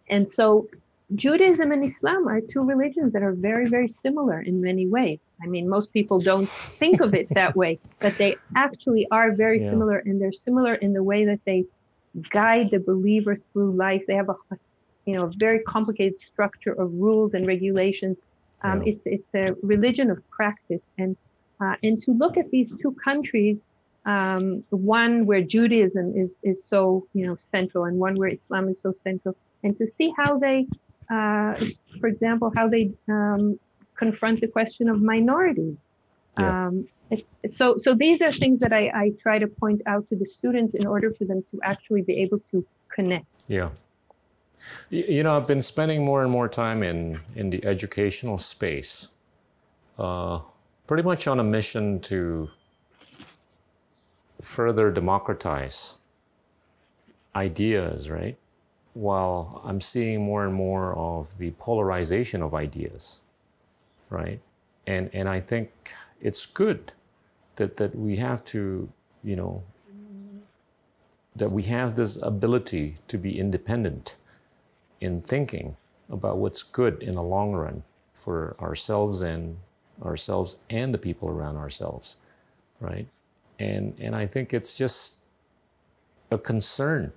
and so Judaism and Islam are two religions that are very, very similar in many ways. I mean, most people don't think of it that way, but they actually are very Yeah. similar, and they're similar in the way that they guide the believer through life. They have a, you know, a very complicated structure of rules and regulations. Um, Yeah. It's it's a religion of practice, and uh, and to look at these two countries, um, one where Judaism is is so you know central, and one where Islam is so central, and to see how they, uh, for example, how they um, confront the question of minorities. Yeah. Um, so so these are things that I, I try to point out to the students in order for them to actually be able to connect. Yeah. You know, I've been spending more and more time in, in the educational space, uh, pretty much on a mission to further democratize ideas, right? While I'm seeing more and more of the polarization of ideas, right? And, and I think it's good that, that we have to, you know, that we have this ability to be independent in thinking about what's good in the long run for ourselves and ourselves and the people around ourselves right? And and i think it's just a concern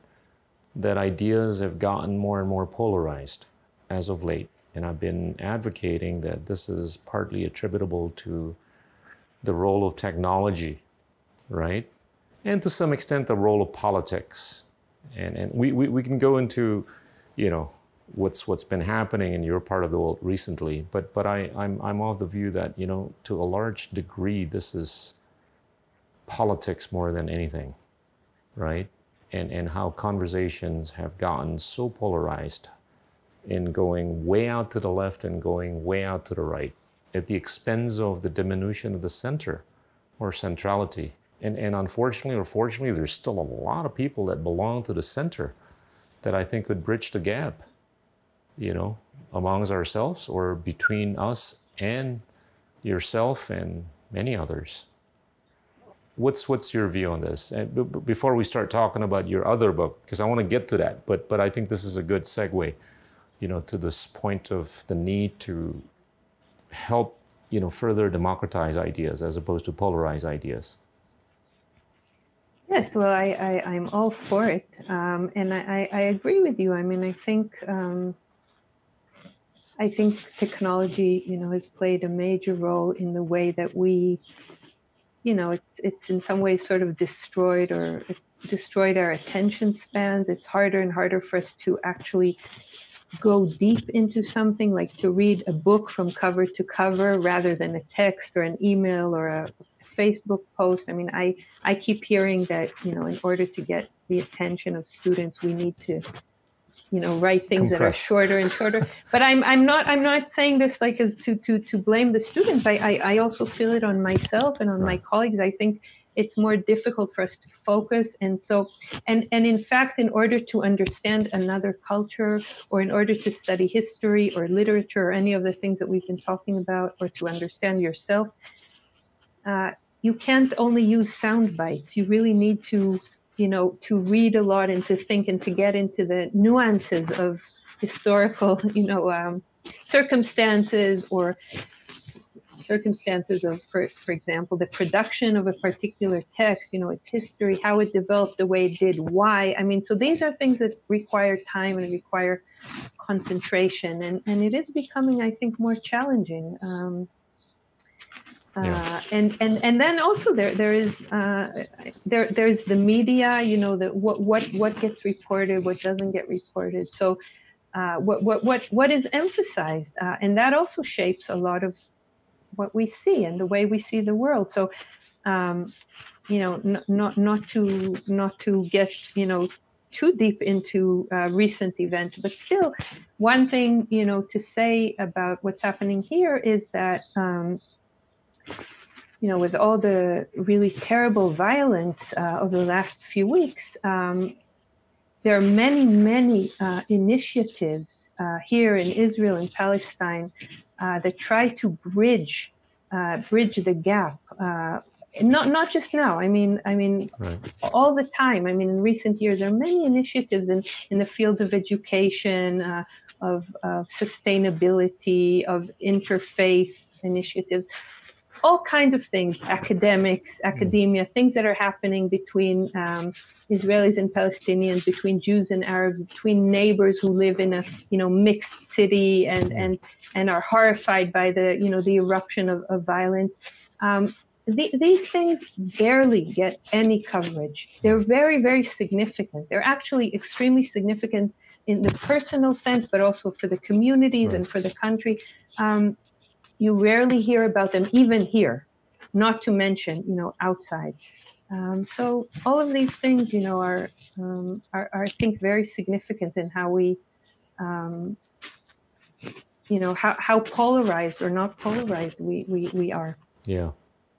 that ideas have gotten more and more polarized as of late. And i've been advocating that this is partly attributable to the role of technology right? And to some extent the role of politics. And and we, we, we can go into you know what's what's been happening in your part of the world recently but but I I'm I'm of the view that you know to a large degree this is politics more than anything right? And and how conversations have gotten so polarized in going way out to the left and going way out to the right at the expense of the diminution of the center or centrality and and unfortunately or fortunately there's still a lot of people that belong to the center that I think could bridge the gap you know, amongst ourselves or between us and yourself and many others. What's what's your view on this? And b- before we start talking about your other book, because I want to get to that, but but I think this is a good segue, you know, to this point of the need to help, you know, further democratize ideas as opposed to polarize ideas. Yes, well, I, I am all for it, um, and I, I agree with you. I mean, I think um, I think technology, you know, has played a major role in the way that we, you know, it's it's in some ways sort of destroyed or destroyed our attention spans. It's harder and harder for us to actually go deep into something, like to read a book from cover to cover rather than a text or an email or a Facebook post. I mean, I I keep hearing that you know, in order to get the attention of students, we need to you know write things Compress. that are shorter and shorter but i'm i'm not i'm not saying this like as to to to blame the students i i, I also feel it on myself and on right. my colleagues i think it's more difficult for us to focus. And so and and in fact in order to understand another culture or in order to study history or literature or any of the things that we've been talking about or to understand yourself uh, you can't only use sound bites. You really need to you know, to read a lot and to think and to get into the nuances of historical, you know, um, circumstances or circumstances of, for, for example, the production of a particular text, you know, its history, how it developed the way it did, why. I mean, so these are things that require time and require concentration. And, and it is becoming, I think, more challenging. Um, yeah. Uh, and and and then also there there is uh, there there's the media you know that what what what gets reported what doesn't get reported so uh, what what what what is emphasized uh, and that also shapes a lot of what we see and the way we see the world. So um, you know n- not not to not to get you know too deep into uh, recent events but still one thing you know to say about what's happening here is that um, you know, with all the really terrible violence uh, of the last few weeks, um, there are many, many uh, initiatives uh, here in Israel and Palestine uh, that try to bridge uh, bridge the gap. Uh, not not just now. I mean, I mean, right. all the time. I mean, in recent years, there are many initiatives in in the fields of education, of, of sustainability, of interfaith initiatives all kinds of things academics mm. academia things that are happening between um, israelis and palestinians between jews and arabs between neighbors who live in a you know mixed city and mm. and and are horrified by the you know the eruption of, of violence um, the, these things barely get any coverage they're very very significant they're actually extremely significant in the personal sense but also for the communities right. and for the country um, you rarely hear about them even here not to mention you know outside um, so all of these things you know are, um, are, are i think very significant in how we um, you know how, how polarized or not polarized we, we we are yeah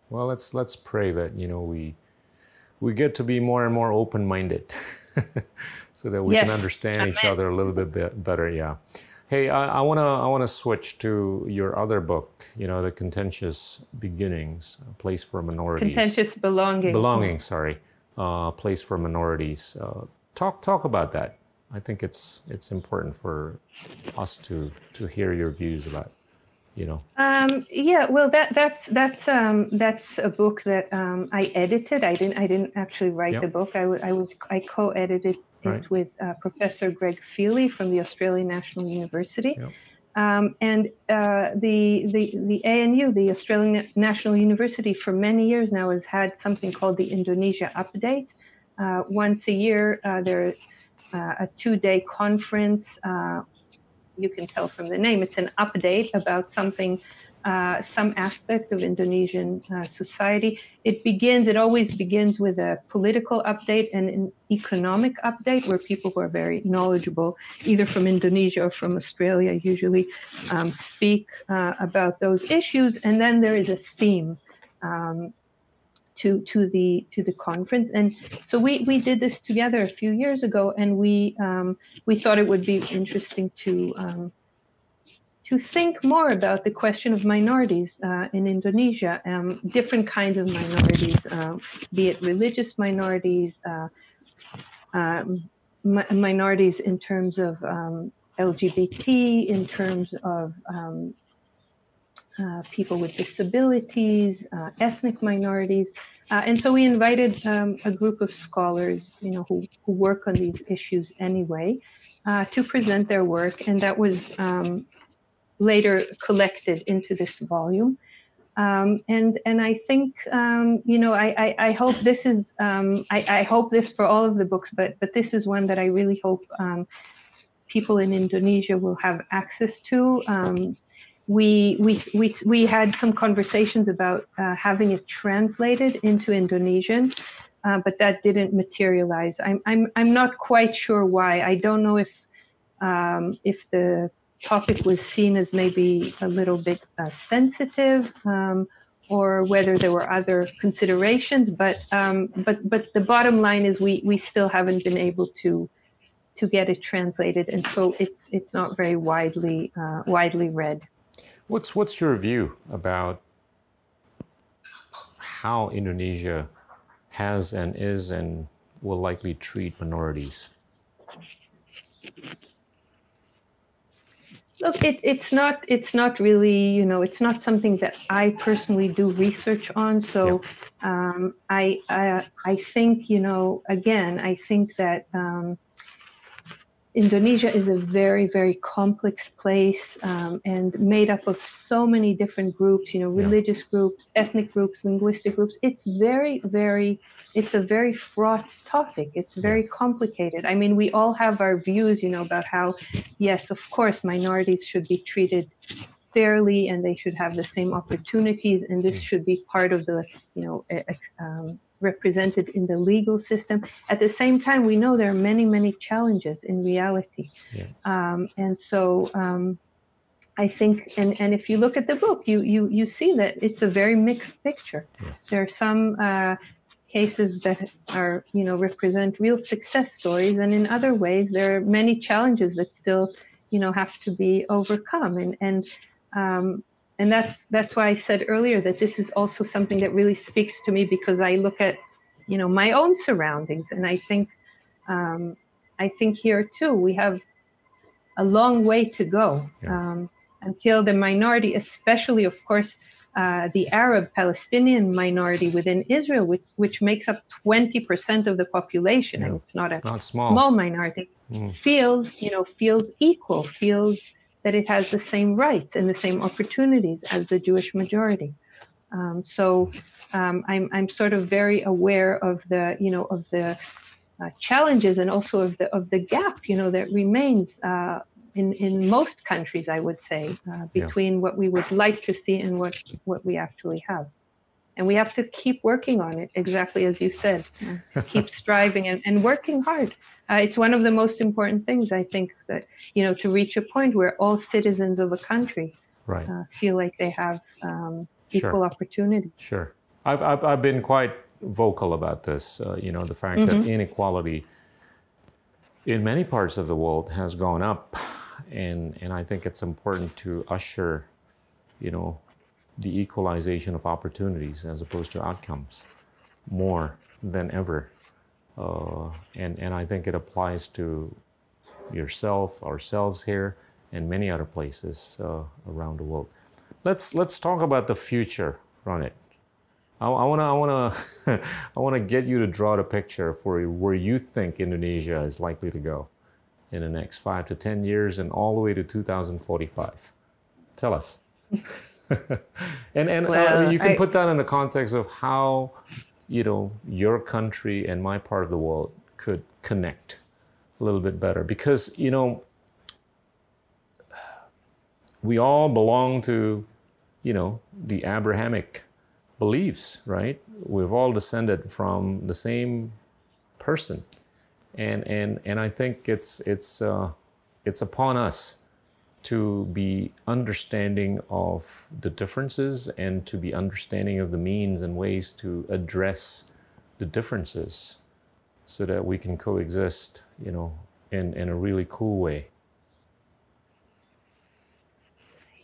well let's let's pray that you know we we get to be more and more open-minded so that we yes. can understand Amen. each other a little bit better yeah Hey, I, want to I want to switch to your other book. You know, the contentious beginnings, a place for minorities. Contentious belonging. Belonging, sorry, uh, place for minorities. Uh, talk talk about that. I think it's it's important for us to to hear your views about. You know. Um, yeah, well, that that's that's um, that's a book that um, I edited. I didn't I didn't actually write yep. the book. I, w- I was I co-edited right. with uh, Professor Greg Fealy from the Australian National University. Yep. Um, and uh, the, the, the ANU, the Australian National University, for many years now has had something called the Indonesia Update. Uh, once a year, uh, there's uh, a two day conference. Uh, you can tell from the name, it's an update about something uh, some aspect of Indonesian uh, society. It begins, it always begins with a political update and an economic update where people who are very knowledgeable, either from Indonesia or from Australia, usually um, speak uh, about those issues. And then there is a theme. Um, to, to the to the conference and so we, we did this together a few years ago and we um, we thought it would be interesting to um, to think more about the question of minorities uh, in Indonesia, um, different kinds of minorities, uh, be it religious minorities, uh, um, mi- minorities in terms of um, LGBT, in terms of um, uh, people with disabilities, uh, ethnic minorities. Uh, and so we invited um, a group of scholars, you know, who, who work on these issues anyway, to present their work. And that was um, later collected into this volume. Um, and and I think um, you know I, I, I, hope this is um, I, I, hope this for all of the books, but but this is one that I really hope um, people in Indonesia will have access to. Um, we we we we had some conversations about uh, having it translated into Indonesian, uh, but that didn't materialize. I'm I'm I'm not quite sure why. I don't know if um, if the topic was seen as maybe a little bit uh, sensitive um, or whether there were other considerations but um, but but the bottom line is we we still haven't been able to to get it translated and so it's it's not very widely uh, widely read. What's what's your view about how Indonesia has and is and will likely treat minorities Look, it, it's not it's not really you know it's not something that I personally do research on. So yeah. um, I, I I think you know again I think that um, Indonesia is a very, very complex place um, and made up of so many different groups, you know, religious yeah. groups, ethnic groups, linguistic groups. It's very, very, it's a very fraught topic. It's very complicated. I mean, we all have our views, you know, about how, yes, of course, minorities should be treated fairly and they should have the same opportunities and this should be part of the you know um, represented in the legal system. At the same time, we know there are many, many challenges in reality. Yeah. Um, and so um, I think, and, and if you look at the book, you, you, you see that it's a very mixed picture. Yeah. There are some uh, cases that are, you know, represent real success stories. And in other ways, there are many challenges that still, you know, have to be overcome. And, and um, and that's that's why I said earlier that this is also something that really speaks to me because I look at you know my own surroundings and I think um, I think here too we have a long way to go yeah. um, until the minority, especially of course uh, the Arab Palestinian minority within Israel, which, which makes up 20% of the population, yeah. and it's not a not small. small minority, mm. feels you know feels equal, feels that it has the same rights and the same opportunities as the Jewish majority. Um, so um, I'm, I'm sort of very aware of the, you know, of the uh, challenges and also of the of the gap, you know, that remains uh, in in most countries, I would say, uh, between yeah. what we would like to see and what what we actually have and we have to keep working on it exactly as you said keep striving and, and working hard uh, it's one of the most important things i think that you know to reach a point where all citizens of a country right. uh, feel like they have um, equal sure. opportunity sure I've, I've, I've, been quite vocal about this uh, you know the fact mm-hmm. that inequality in many parts of the world has gone up and and i think it's important to usher you know the equalization of opportunities as opposed to outcomes more than ever. Uh, and, and I think it applies to yourself, ourselves here, and many other places uh, around the world. Let's, let's talk about the future, Ronit. I, I want to I wanna, I wanna get you to draw the picture for where you think Indonesia is likely to go in the next five to 10 years and all the way to 2045. Tell us. and and uh, well, uh, you can I, put that in the context of how you know your country and my part of the world could connect a little bit better. Because you know we all belong to you know the abrahamic beliefs right? We've all descended from the same person. And and and i think it's it's uh, it's upon us to be understanding of the differences and to be understanding of the means and ways to address the differences so that we can coexist, you know, in, in a really cool way.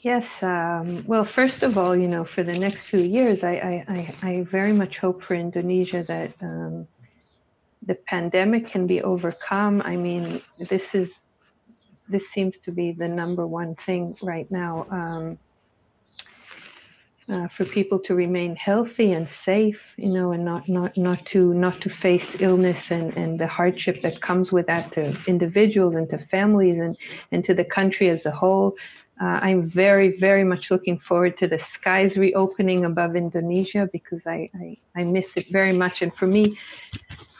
Yes. Um, well, first of all, you know, for the next few years, I, I, I, very much hope for Indonesia that um, the pandemic can be overcome. I mean, this is this seems to be the number one thing right now. Um, uh, for people to remain healthy and safe, you know, and not not not to not to face illness and, and the hardship that comes with that to individuals and to families and and to the country as a whole. Uh, I'm very very much looking forward to the skies reopening above Indonesia because I, I I miss it very much, and for me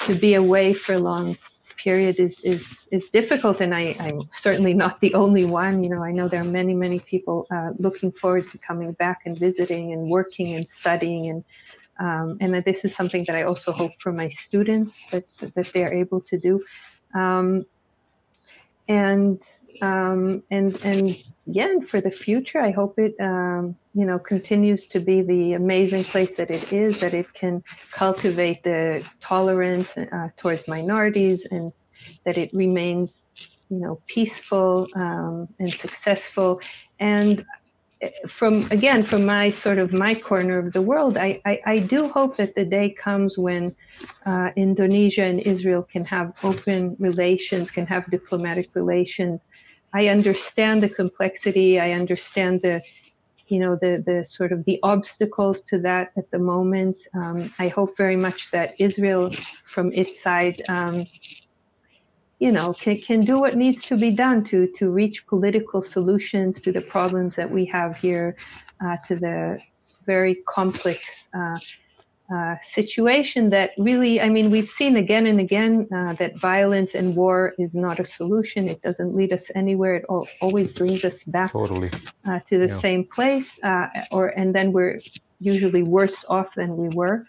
to be away for long period is is is difficult, and I, I'm certainly not the only one. You know, I know there are many many people uh, looking forward to coming back and visiting and working and studying, and um, and this is something that I also hope for my students that that they are able to do. Um, and um, and and yeah, and for the future, I hope it um, you know continues to be the amazing place that it is. That it can cultivate the tolerance uh, towards minorities, and that it remains you know peaceful um, and successful. And from again from my sort of my corner of the world, I I, I do hope that the day comes when uh, Indonesia and Israel can have open relations, can have diplomatic relations I understand the complexity. I understand the, you know, the the sort of the obstacles to that at the moment. Um, I hope very much that Israel, from its side, um, you know, can, can do what needs to be done to to reach political solutions to the problems that we have here, uh, to the very complex. Uh, uh, situation that really, I mean, we've seen again and again uh, that violence and war is not a solution. It doesn't lead us anywhere. It all, always brings us back totally. uh, to the yeah. same place, uh, or and then we're usually worse off than we were.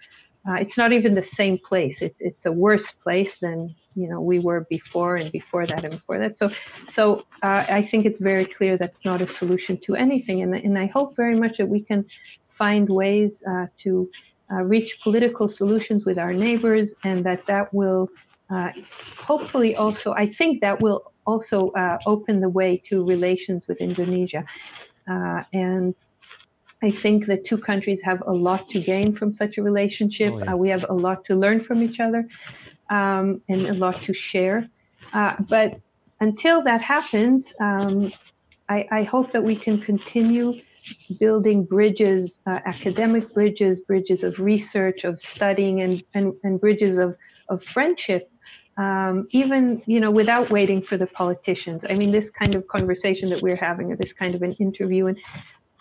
Uh, it's not even the same place. It, it's a worse place than you know we were before, and before that, and before that. So, so I think it's very clear that's not a solution to anything. And and I hope very much that we can find ways to uh, reach political solutions with our neighbors, and that that will uh, hopefully also, I think that will also uh, open the way to relations with Indonesia. Uh, and I think the two countries have a lot to gain from such a relationship. Oh, yeah. Uh, we have a lot to learn from each other um, and a lot to share. Uh, but until that happens, um, I, I hope that we can continue building bridges, uh, academic bridges, bridges of research, of studying, and, and, and bridges of, of friendship, um, even you know without waiting for the politicians. I mean, this kind of conversation that we're having, or this kind of an interview, and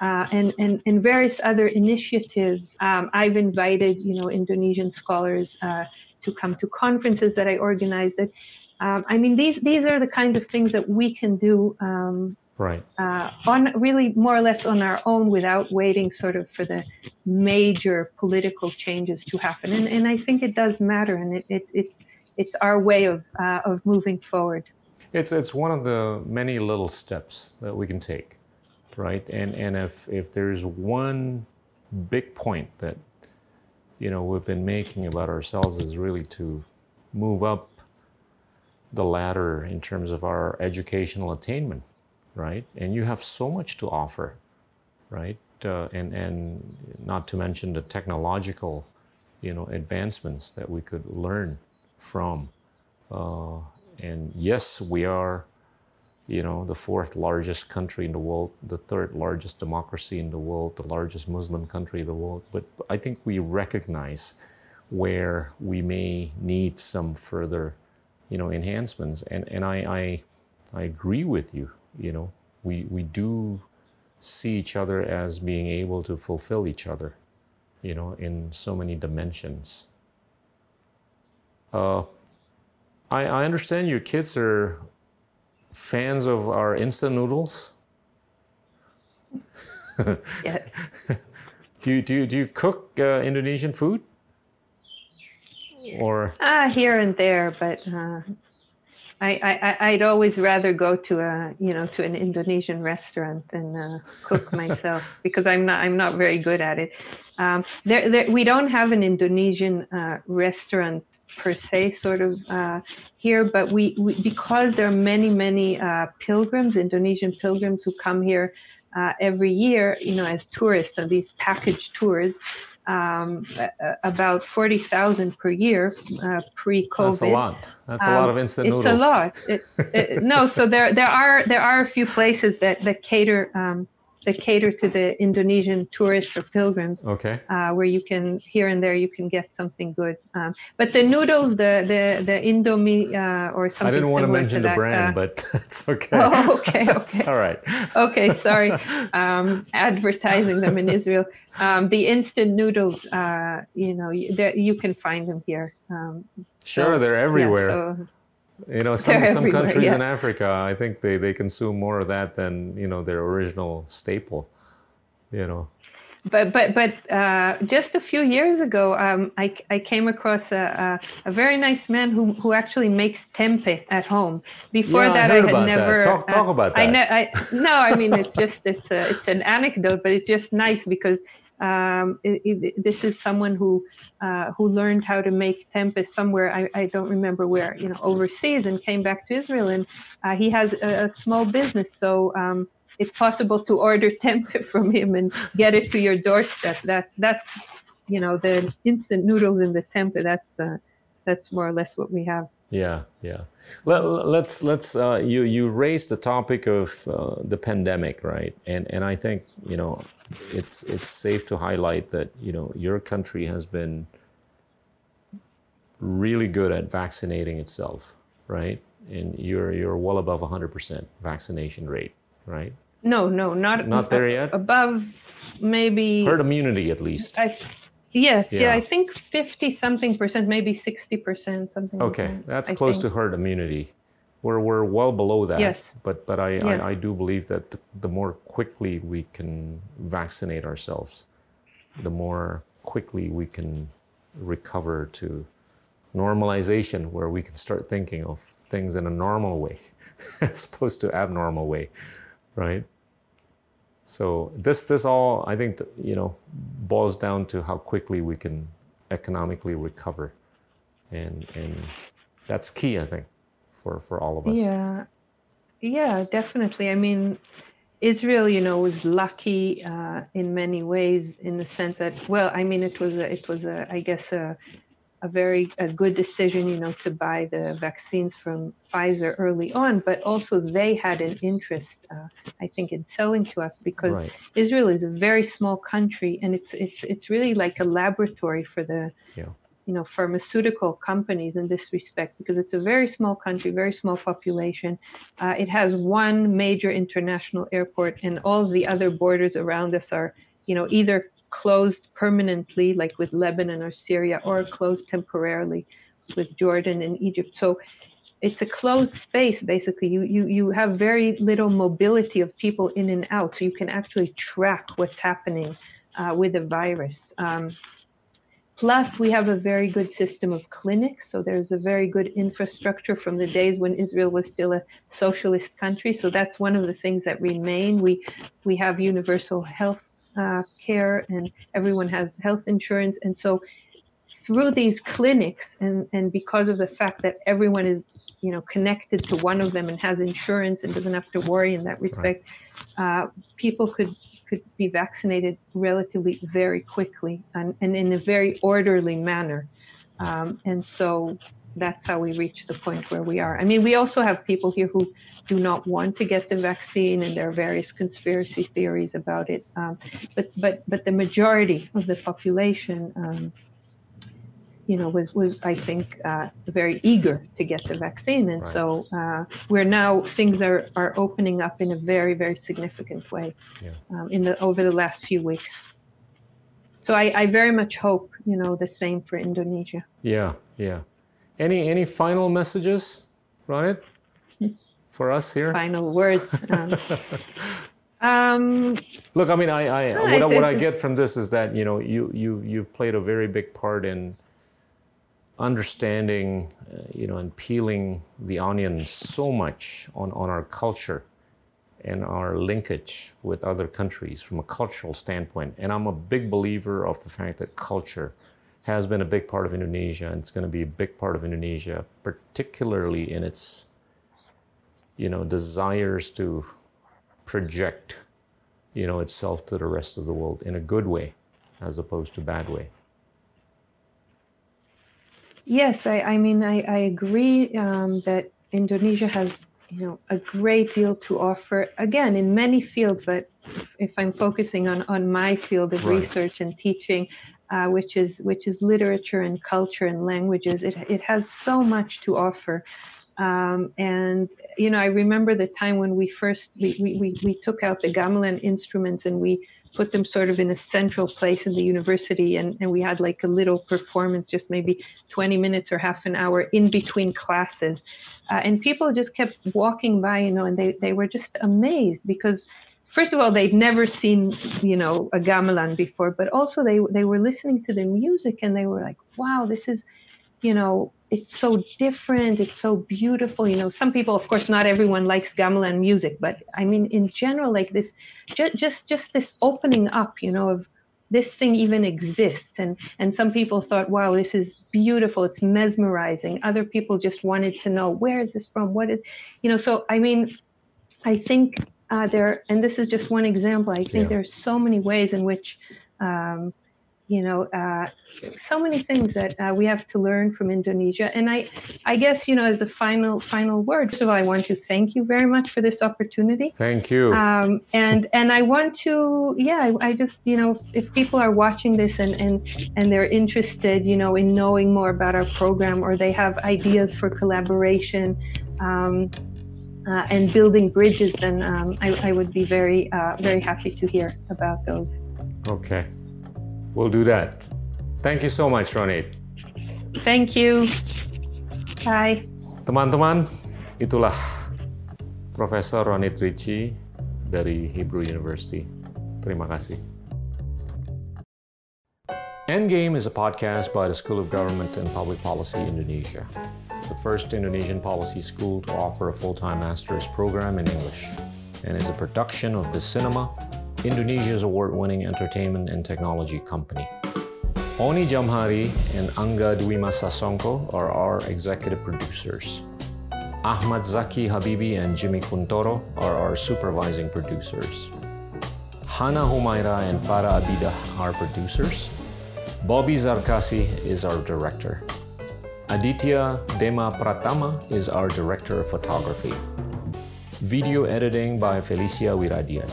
uh, and, and, and various other initiatives. Um, I've invited, you know, Indonesian scholars uh, to come to conferences that I organize. That, um, I mean, these these are the kinds of things that we can do um, right uh, on really more or less on our own without waiting sort of for the major political changes to happen and, and i think it does matter and it, it it's it's our way of uh, of moving forward it's it's one of the many little steps that we can take right and and if if there's one big point that you know we've been making about ourselves is really to move up the ladder in terms of our educational attainment right? And you have so much to offer, right? Uh, and and not to mention the technological, you know, advancements that we could learn from. Uh, and yes, we are, you know, the fourth largest country in the world, the third largest democracy in the world, the largest Muslim country in the world. But I think we recognize where we may need some further, you know, enhancements. And and I I, I agree with you you know, we, we do see each other as being able to fulfill each other, you know, in so many dimensions. Uh, I, I understand your kids are fans of our instant noodles. yeah. do you do you, do you cook uh, Indonesian food? Or uh, here and there, but uh, I, I, would always rather go to a you know to an Indonesian restaurant than uh, cook myself because I'm not I'm not very good at it. Um, there, there, we don't have an Indonesian uh, restaurant per se, sort of uh, here, but we, we, because there are many many uh, pilgrims, Indonesian pilgrims who come here uh, every year, you know, as tourists on these package tours um, about 40,000 per year uh, pre-COVID. That's a lot. That's um, a lot of instant noodles. It's a lot. It, it, no, so there there are there are a few places that that cater um, that cater to the Indonesian tourists or pilgrims. Okay. Uh, where you can here and there you can get something good. Um, but the noodles, the the the Indomie uh, or something. I didn't want to mention to the that, brand, uh, but that's okay. Oh, okay, okay. all right. okay, sorry. Um, advertising them in Israel. Um, the instant noodles, uh, you know, you, you can find them here. Um, sure, so, they're everywhere. Yeah, so, you know, some, some countries yeah. in Africa, I think they, they consume more of that than, you know, their original staple, you know. But but but uh, just a few years ago, um, I, I came across a, a, a, very nice man who, who actually makes tempeh at home. Before yeah, that, I, I had never talk, talk uh, about that. I, ne- I no, I mean it's just it's a, it's an anecdote, but it's just nice because um, it, it, this is someone who uh, who learned how to make tempeh somewhere I, I, don't remember where you know overseas and came back to Israel. And uh, he has a, a, small business. So um, it's possible to order tempeh from him and get it to your doorstep. That's that's you know the instant noodles in the tempeh that's uh, that's more or less what we have yeah yeah Let, us let's, let's uh, you you raised the topic of uh, the pandemic right and and I think you know it's it's safe to highlight that you know your country has been really good at vaccinating itself, right? And you're you're well above 100% vaccination rate, right? No, no, not not there yet. Above maybe herd immunity at least. I, yes, yeah. yeah. I think 50 something percent, maybe 60 percent, something. Okay, like that, that's I close think. to herd immunity. We're, we're well below that. Yes. But, but I, I, I, do believe that the, the more quickly we can vaccinate ourselves, the more quickly we can recover to normalization where we can start thinking of things in a normal way as opposed to abnormal way right so this this all i think you know boils down to how quickly we can economically recover and and that's key i think for for all of us. Yeah, yeah, definitely. I mean, Israel, you know, was lucky uh, in many ways in the sense that, well, I mean, it was a, it was a, I guess a, a very a good decision, you know, to buy the vaccines from Pfizer early on, but also they had an interest, uh, I think, in selling to us because right. Israel is a very small country and it's it's it's really like a laboratory for the yeah you know pharmaceutical companies in this respect because it's a very small country very small population uh, it has one major international airport and all the other borders around us are you know either closed permanently like with lebanon or syria or closed temporarily with jordan and egypt so it's a closed space basically you you you have very little mobility of people in and out so you can actually track what's happening uh, with the virus um, Plus, we have a very good system of clinics. So there's a very good infrastructure from the days when Israel was still a socialist country. So that's one of the things that remain. We we have universal health uh, care, and everyone has health insurance. And so through these clinics, and and because of the fact that everyone is you know connected to one of them and has insurance and doesn't have to worry in that respect, right. uh, people could could be vaccinated relatively very quickly and, and in a very orderly manner. Um, and so that's how we reach the point where we are. I mean, we also have people here who do not want to get the vaccine, and there are various conspiracy theories about it. Um, but but but the majority of the population um, you know, was was I think uh, very eager to get the vaccine, and right. so uh, we're now things are are opening up in a very very significant way yeah. um, in the over the last few weeks. So I, I very much hope you know the same for Indonesia. Yeah, yeah. Any any final messages, Ronit, for us here? Final words. Um, um, Look, I mean, I, I, what, I, what I get from this is that you know you you you played a very big part in understanding, uh, you know, and peeling the onion so much on, on our culture and our linkage with other countries from a cultural standpoint. And I'm a big believer of the fact that culture has been a big part of Indonesia and it's going to be a big part of Indonesia, particularly in its, you know, desires to project, you know, itself to the rest of the world in a good way as opposed to bad way. Yes, I, I mean, I, I agree um, that Indonesia has you know a great deal to offer again in many fields but if, if i'm focusing on on my field of right. research and teaching uh, which is which is literature and culture and languages. It, it has so much to offer. Um, and you know i remember the time when we first we, we, we, we took out the gamelan instruments and we put them sort of in a central place in the university. And, and we had like a little performance just maybe 20 minutes or half an hour in between classes. Uh, and people just kept walking by you know and they, they were just amazed because first of all they'd never seen you know a gamelan before but also they they were listening to the music and they were like wow this is you know it's so different it's so beautiful. You know some people of course not everyone likes gamelan music but i mean in general like this just just just this opening up you know of this thing even exists. And and some people thought wow this is beautiful it's mesmerizing. Other people just wanted to know where is this from? What is you know so i mean i think uh, there and this is just one example i think yeah. there's so many ways in which um, you know, uh, so many things that uh, we have to learn from Indonesia. And I, I guess, you know, as a final final word, first of all, I want to thank you very much for this opportunity. Thank you. Um, and and I want to, yeah, I, I, just, you know, if people are watching this and and and they're interested, you know, in knowing more about our program or they have ideas for collaboration. Um, uh, and building bridges, then um, I, I, would be very, uh, very happy to hear about those. Okay. We'll do that. Thank you so much, Ronit. Thank you. Bye. Teman-teman, itulah Profesor Ronit Ricci dari Hebrew University. Terima kasih. Endgame is a podcast by the School of Government and Public Policy Indonesia, the first Indonesian policy school to offer a full-time master's program in English, and is a production of Visinema Indonesia's award-winning entertainment and technology company. Oni Jamhari and Angga Dwi Sasongko are our executive producers. Ahmad Zaki Habibi and Jimmy Kuntoro are our supervising producers. Hana Humaira and Farah Abida are producers. Bobby Zarkasi is our director. Aditya Dema Pratama is our director of photography. Video editing by Felicia Wiradian.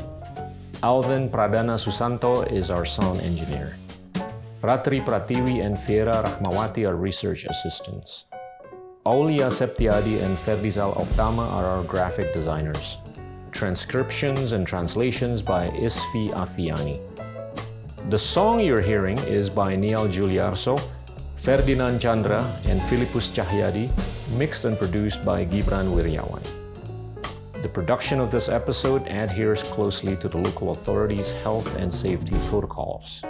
Alvin Pradana Susanto is our sound engineer. Ratri Pratiwi and Fiera Rahmawati are research assistants. Aulia Septiadi and Ferdizal Optama are our graphic designers. Transcriptions and translations by Isfi Afiani. The song you're hearing is by Niall Juliarso, Ferdinand Chandra, and Philippus Cahyadi, mixed and produced by Gibran Wiryawan. The production of this episode adheres closely to the local authorities' health and safety protocols.